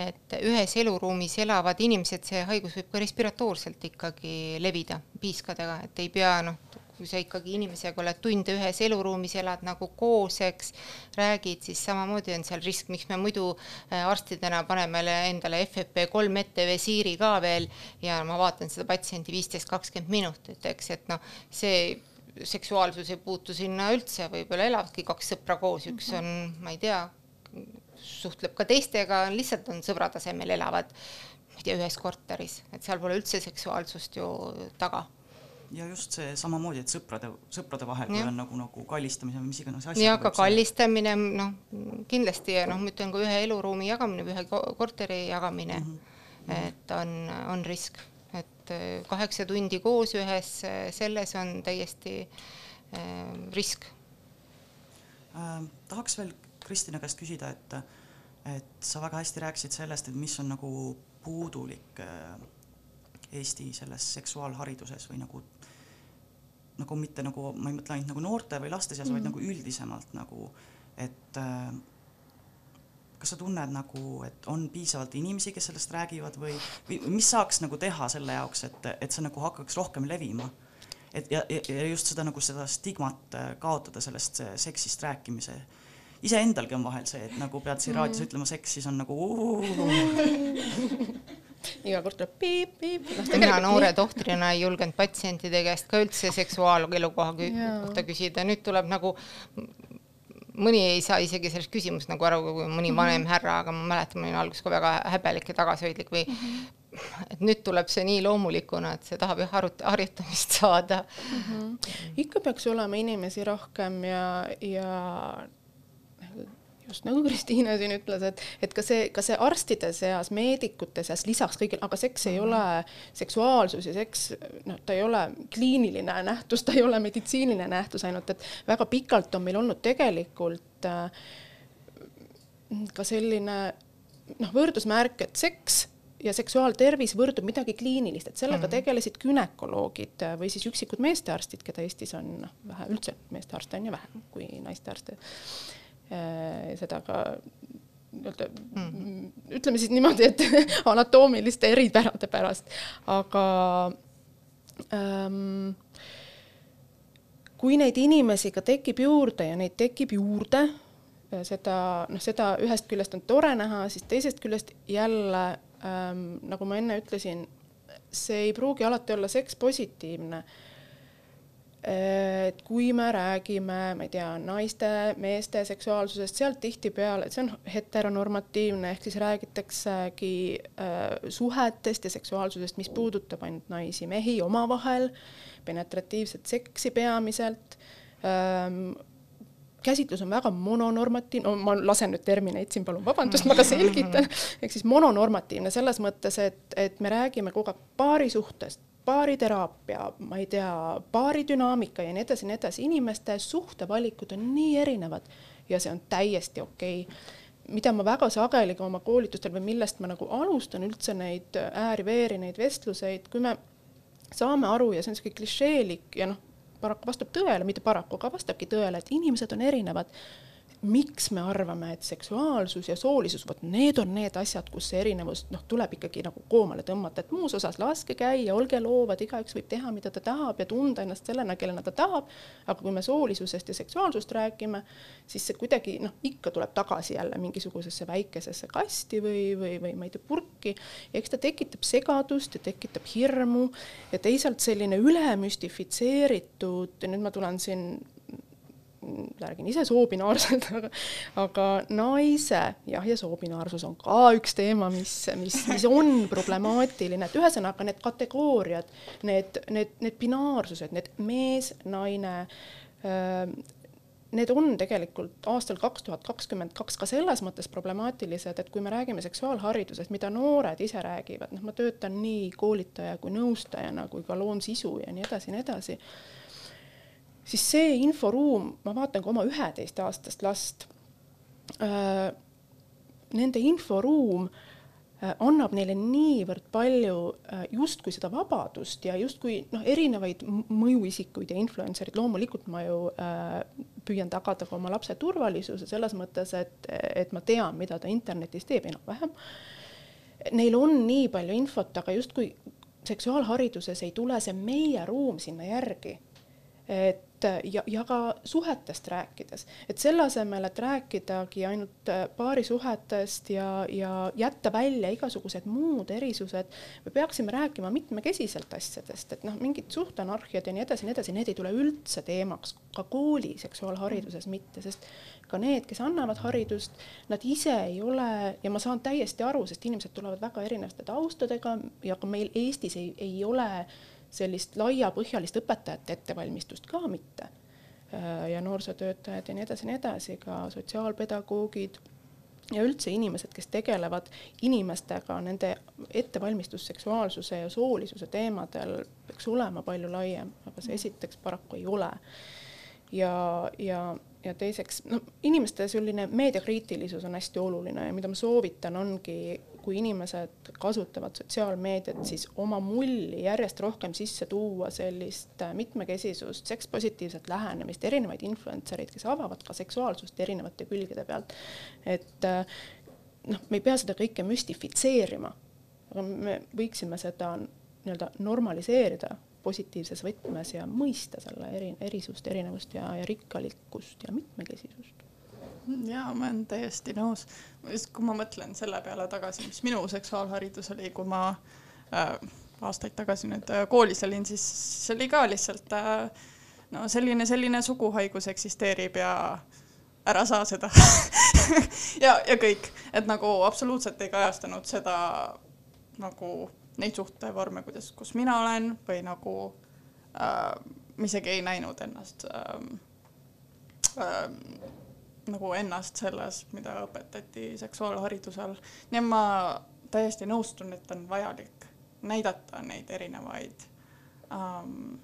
et ühes eluruumis elavad inimesed, see haigus võib ka respiratoorselt ikkagi levida piiskadega, et ei pea noh, kui sa ikkagi inimesega oled tunde ühes eluruumis, elad nagu koos, eks, räägid, siis samamoodi on seal risk, miks me muidu äh, arstidena paneme endale FFP3 ette visiiri ka veel ja ma vaatan seda patsienti viisteist, kakskümmend minutit, eks, et noh, see seksuaalsus ei puutu sinna üldse, võib-olla elavadki kaks sõpra koos, üks on, ma ei tea, suhtleb ka teistega, lihtsalt on sõbra tasemel, elavad ma ei tea, ühes korteris, et seal pole üldse seksuaalsust ju taga ja just see samamoodi, et sõprade, sõprade vahel, kui on nagu, nagu kallistamine või mis iganes asjad. ja ka kallistamine, noh, kindlasti ja noh, ma ütlen ka ühe eluruumi jagamine või ühe korteri jagamine mm, -hmm. et on, on risk, et äh, kaheksa tundi koos ühes äh, selles on täiesti äh, risk äh,. tahaks veel Kristina käest küsida, et, et sa väga hästi rääkisid sellest, et mis on nagu puudulik Eesti selles seksuaalhariduses või nagu nagu mitte nagu, ma ei mõtle ainult nagu noorte või laste seas mm, -hmm. vaid mhm. nagu üldisemalt nagu, et äh, kas sa tunned nagu, et on piisavalt inimesi, kes sellest räägivad või, või mis saaks nagu teha selle jaoks, et, et see nagu hakkaks rohkem levima? et ja, ja just seda nagu seda stigmat äh, kaotada sellest seksist rääkimise. iseendalgi on vahel see, et nagu pead siin raadios ütlema seks, siis on nagu iga kord tuleb piip, piip no,. mina noore tohtrina ei julgenud patsientide käest ka üldse seksuaalelukoha kohta küsida, nüüd tuleb nagu mõni ei saa isegi sellest küsimusest nagu aru, kui mõni mhm. vanem härra, aga ma mäletan, ma olin alguses ka väga häbelik ja tagasihoidlik või mm -hmm et nüüd tuleb see nii loomulikuna, et see tahab jah harut-, harjutamist saada mm. -hmm. ikka peaks olema inimesi rohkem ja, ja just nagu Kristiina siin ütles, et, et ka see, ka see arstide seas, meedikute seas lisaks kõigile, aga seks ei ole seksuaalsus ja seks, noh, ta ei ole kliiniline nähtus, ta ei ole meditsiiniline nähtus ainult, et väga pikalt on meil olnud tegelikult äh, ka selline noh, võrdusmärk, et seks ja seksuaaltervis võrdub midagi kliinilist, et sellega mm tegelesid gümnakoloogid või siis üksikud meestearstid, keda Eestis on noh, vähe, üldse meestearste on ju vähem kui naistearste seda ka nii-öelda mm -hmm. ütleme siis niimoodi, et anatoomiliste eripärade pärast, aga ähm, kui neid inimesi ka tekib juurde ja neid tekib juurde, äh, seda, noh, seda ühest küljest on tore näha, siis teisest küljest jälle ähm, nagu ma enne ütlesin, see ei pruugi alati olla seks positiivne et kui me räägime, ma ei tea, naiste, meeste seksuaalsusest, sealt tihtipeale, et see on heteronormatiivne, ehk siis räägitaksegi äh, suhetest ja seksuaalsusest, mis puudutab ainult naisi, mehi omavahel, penetratiivset seksi peamiselt ähm,, käsitlus on väga mononormatiivne, no ma lasen nüüd termineid siin, palun vabandust, ma ka selgitan, ehk siis mononormatiivne selles mõttes, et, et me räägime kogu aeg paarisuhtest, baariteraapia, ma ei tea, baaridünaamika ja nii edasi ja nii edasi, inimeste suhtevalikud on nii erinevad ja see on täiesti okei okay. mida ma väga sageli ka oma koolitustel või millest ma nagu alustan üldse neid ääri-veeri, neid vestluseid, kui me saame aru ja see on sihuke klišeelik ja noh, paraku vastab tõele, mitte paraku, aga vastabki tõele, et inimesed on erinevad miks me arvame, et seksuaalsus ja soolisus, vot need on need asjad, kus see erinevus noh, tuleb ikkagi nagu koomale tõmmata, et muus osas laske käia, olge loovad, igaüks võib teha, mida ta tahab ja tunda ennast sellena, kellena ta tahab. aga kui me soolisusest ja seksuaalsust räägime, siis see kuidagi noh, ikka tuleb tagasi jälle mingisugusesse väikesesse kasti või, või, või ma ei tea, purki. ja eks ta tekitab segadust ja tekitab hirmu ja teisalt selline ülemüstifitseeritud ja nüüd ma tulen siin räägin ise soobinaarselt, aga, aga naise jah, ja soobinaarsus on ka üks teema, mis, mis, mis on problemaatiline, et ühesõnaga need kategooriad, need, need, need binaarsused, need mees, naine need on tegelikult aastal kaks tuhat kakskümmend kaks ka selles mõttes problemaatilised, et kui me räägime seksuaalharidusest, mida noored ise räägivad, noh, ma töötan nii koolitaja kui nõustajana kui ka loon sisu ja nii edasi ja nii edasi siis see inforuum, ma vaatan ka oma üheteistaastast last äh,, nende inforuum äh, annab neile niivõrd palju äh, justkui seda vabadust ja justkui noh, erinevaid mõjuisikuid ja influencer'id, loomulikult ma ju äh, püüan tagada ka oma lapse turvalisuse selles mõttes, et, et ma tean, mida ta internetis teeb enam-vähem. Neil on nii palju infot, aga justkui seksuaalhariduses ei tule see meie ruum sinna järgi. Et ja, ja ka suhetest rääkides, et selle asemel, et rääkidagi ainult äh, paarisuhetest ja, ja jätta välja igasugused muud erisused, me peaksime rääkima mitmekesiselt asjadest, et noh, mingid suhtanarhiad ja nii edasi ja nii edasi, need ei tule üldse teemaks, ka kooli seksuaalhariduses mitte, sest ka need, kes annavad haridust, nad ise ei ole ja ma saan täiesti aru, sest inimesed tulevad väga erinevate taustadega ja ka meil Eestis ei, ei ole sellist laiapõhjalist õpetajate ettevalmistust ka mitte. Äh, ja noorsootöötajad ja nii edasi ja nii edasi, ka sotsiaalpedagoogid ja üldse inimesed, kes tegelevad inimestega, nende ettevalmistus seksuaalsuse ja soolisuse teemadel peaks olema palju laiem, aga see esiteks paraku ei ole. ja, ja, ja teiseks, no inimeste selline meediakriitilisus on hästi oluline ja mida ma soovitan, ongi kui inimesed kasutavad sotsiaalmeediat, siis oma mulli järjest rohkem sisse tuua sellist äh, mitmekesisust, sekspositiivset lähenemist, erinevaid influencer eid, kes avavad ka seksuaalsust erinevate külgede pealt. et äh, noh, me ei pea seda kõike müstifitseerima, aga me võiksime seda nii-öelda normaliseerida positiivses võtmes ja mõista selle eri, erisust, erinevust ja, ja rikkalikkust ja mitmekesisust jaa, ma olen täiesti nõus. kui ma mõtlen selle peale tagasi, mis minu seksuaalharidus oli, kui ma äh, aastaid tagasi nüüd äh, koolis olin, siis see oli ka lihtsalt äh, no selline, selline suguhaigus eksisteerib ja ära saa seda ja, ja kõik, et nagu absoluutselt ei kajastanud seda nagu neid suhtevorme, kuidas, kus mina olen või nagu äh, isegi ei näinud ennast äh, äh, nagu ennast selles, mida õpetati seksuaalharidusel. nii et ma täiesti nõustun, et on vajalik näidata neid erinevaid ähm,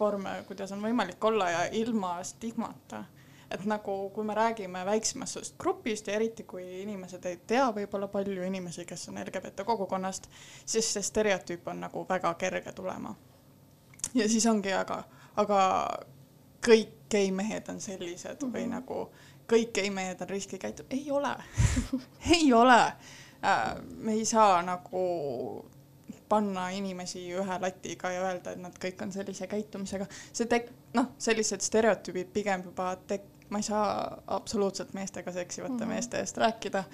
vorme, kuidas on võimalik olla ja ilma stigmata. et nagu, kui me räägime väiksemast grupist ja eriti kui inimesed ei tea võib-olla palju inimesi, kes on LGBT kogukonnast, siis see stereotüüp on nagu väga kerge tulema. ja siis ongi, aga, aga kõik geimehed on sellised mm -hmm. või mhm. nagu kõik geimehed on riskikäitu-, ei ole ei ole äh,. me ei saa nagu panna inimesi ühe latiga ja öelda, et nad kõik on sellise käitumisega. see tek-, noh, sellised stereotüübid pigem juba tek-, ma ei saa absoluutselt meestega seksivate mm -hmm. meeste eest rääkida.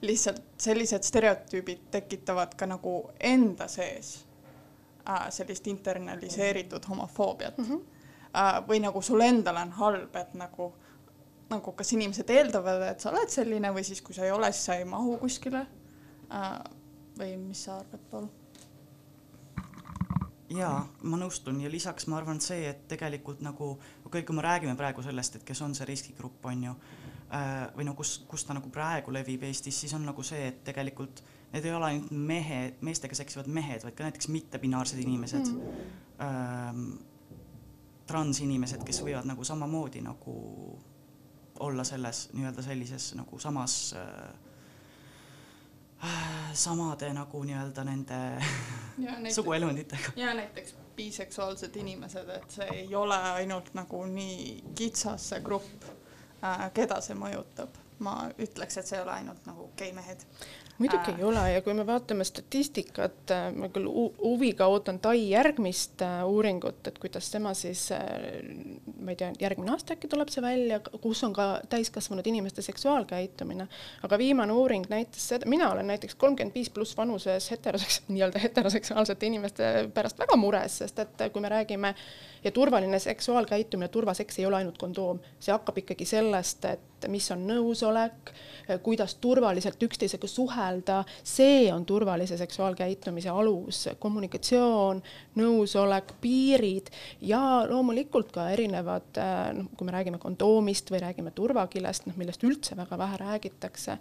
lihtsalt sellised stereotüübid tekitavad ka nagu enda sees äh, sellist internaliseeritud homofoobiat mm. -hmm või nagu sul endal on halb, et nagu, nagu kas inimesed eeldavad, et sa oled selline või siis, kui sa ei ole, siis sa ei mahu kuskile äh,. või mis sa arvad, Paul? jaa, ma nõustun ja lisaks ma arvan, see, et tegelikult nagu, okei, kui me räägime praegu sellest, et kes on see riskigrupp, on ju, äh, või no kus, kus ta nagu praegu levib Eestis, siis on nagu see, et tegelikult need ei ole ainult mehed, meestega seksivad mehed, vaid ka näiteks mittepinaarsed inimesed mm., transinimesed, kes võivad nagu samamoodi nagu olla selles nii-öelda sellises nagu samas äh, samade nagu nii-öelda nende suguelunditega. ja näiteks biseksuaalsed inimesed, et see ei ole ainult nagu nii kitsas see grupp äh,, keda see mõjutab. ma ütleks, et see ei ole ainult nagu geimehed muidugi äh. ei ole ja kui me vaatame statistikat, äh, ma küll huviga ootan Tai järgmist äh, uuringut, et kuidas tema siis, ma ei tea, järgmine aasta äkki tuleb see välja, kus on ka täiskasvanud inimeste seksuaalkäitumine. aga viimane uuring näitas seda, mina olen näiteks kolmkümmend viis pluss vanuses heteroseks-, nii-öelda heteroseksuaalsete inimeste pärast väga mures, sest et kui me räägime ja turvaline seksuaalkäitumine, turvaseks ei ole ainult kondoom, see hakkab ikkagi sellest, et mis on nõusolek, kuidas turvaliselt üksteisega suhelda, see on turvalise seksuaalkäitumise alus, kommunikatsioon, nõusolek, piirid ja loomulikult ka erinevad, noh, kui me räägime kondoomist või räägime turvakillest, noh, millest üldse väga vähe räägitakse,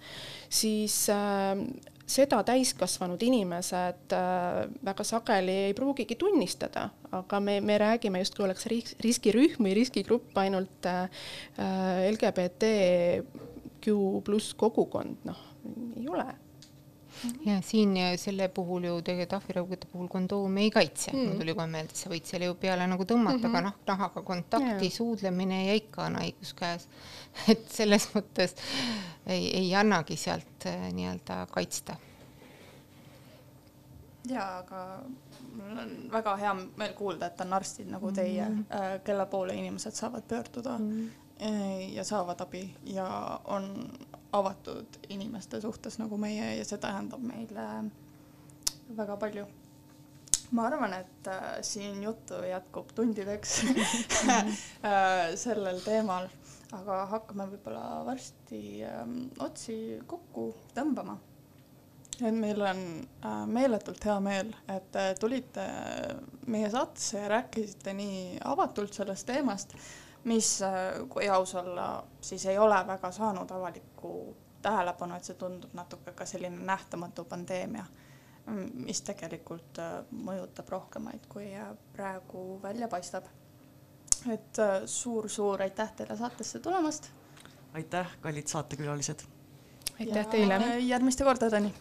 siis äh, seda täiskasvanud inimesed äh, väga sageli ei pruugigi tunnistada, aga me, me räägime justkui oleks riskirühm või riskigrupp ainult äh, LGBTQ pluss kogukond, noh, ei ole ja siin selle puhul ju tegelikult ahviraugade puhul kondoom ei kaitse mm., mul tuli kohe meelde, sa võid selle ju peale nagu tõmmata mm, -hmm. aga noh, nahaga kontakti yeah., suudlemine ja ikka on haigus käes. et selles mõttes ei, ei annagi sealt äh, nii-öelda kaitsta. ja, aga mul on väga hea meel kuulda, et on arstid nagu teie mm, -hmm. kelle poole inimesed saavad pöörduda mm -hmm. ja saavad abi ja on avatud inimeste suhtes nagu meie ja see tähendab meile väga palju. ma arvan, et äh, siin juttu jätkub tundideks äh, sellel teemal, aga hakkame võib-olla varsti äh, otsi kokku tõmbama. et meil on äh, meeletult hea meel, et äh, tulite meie saatesse ja rääkisite nii avatult sellest teemast mis, äh, kui aus olla, siis ei ole väga saanud avalikku tähelepanu, et see tundub natuke ka selline nähtamatu pandeemia, mis tegelikult äh, mõjutab rohkemaid, kui äh, praegu välja paistab. et suur-suur aitäh teile saatesse tulemast. aitäh, kallid saatekülalised. aitäh teile. järgmiste kordadeni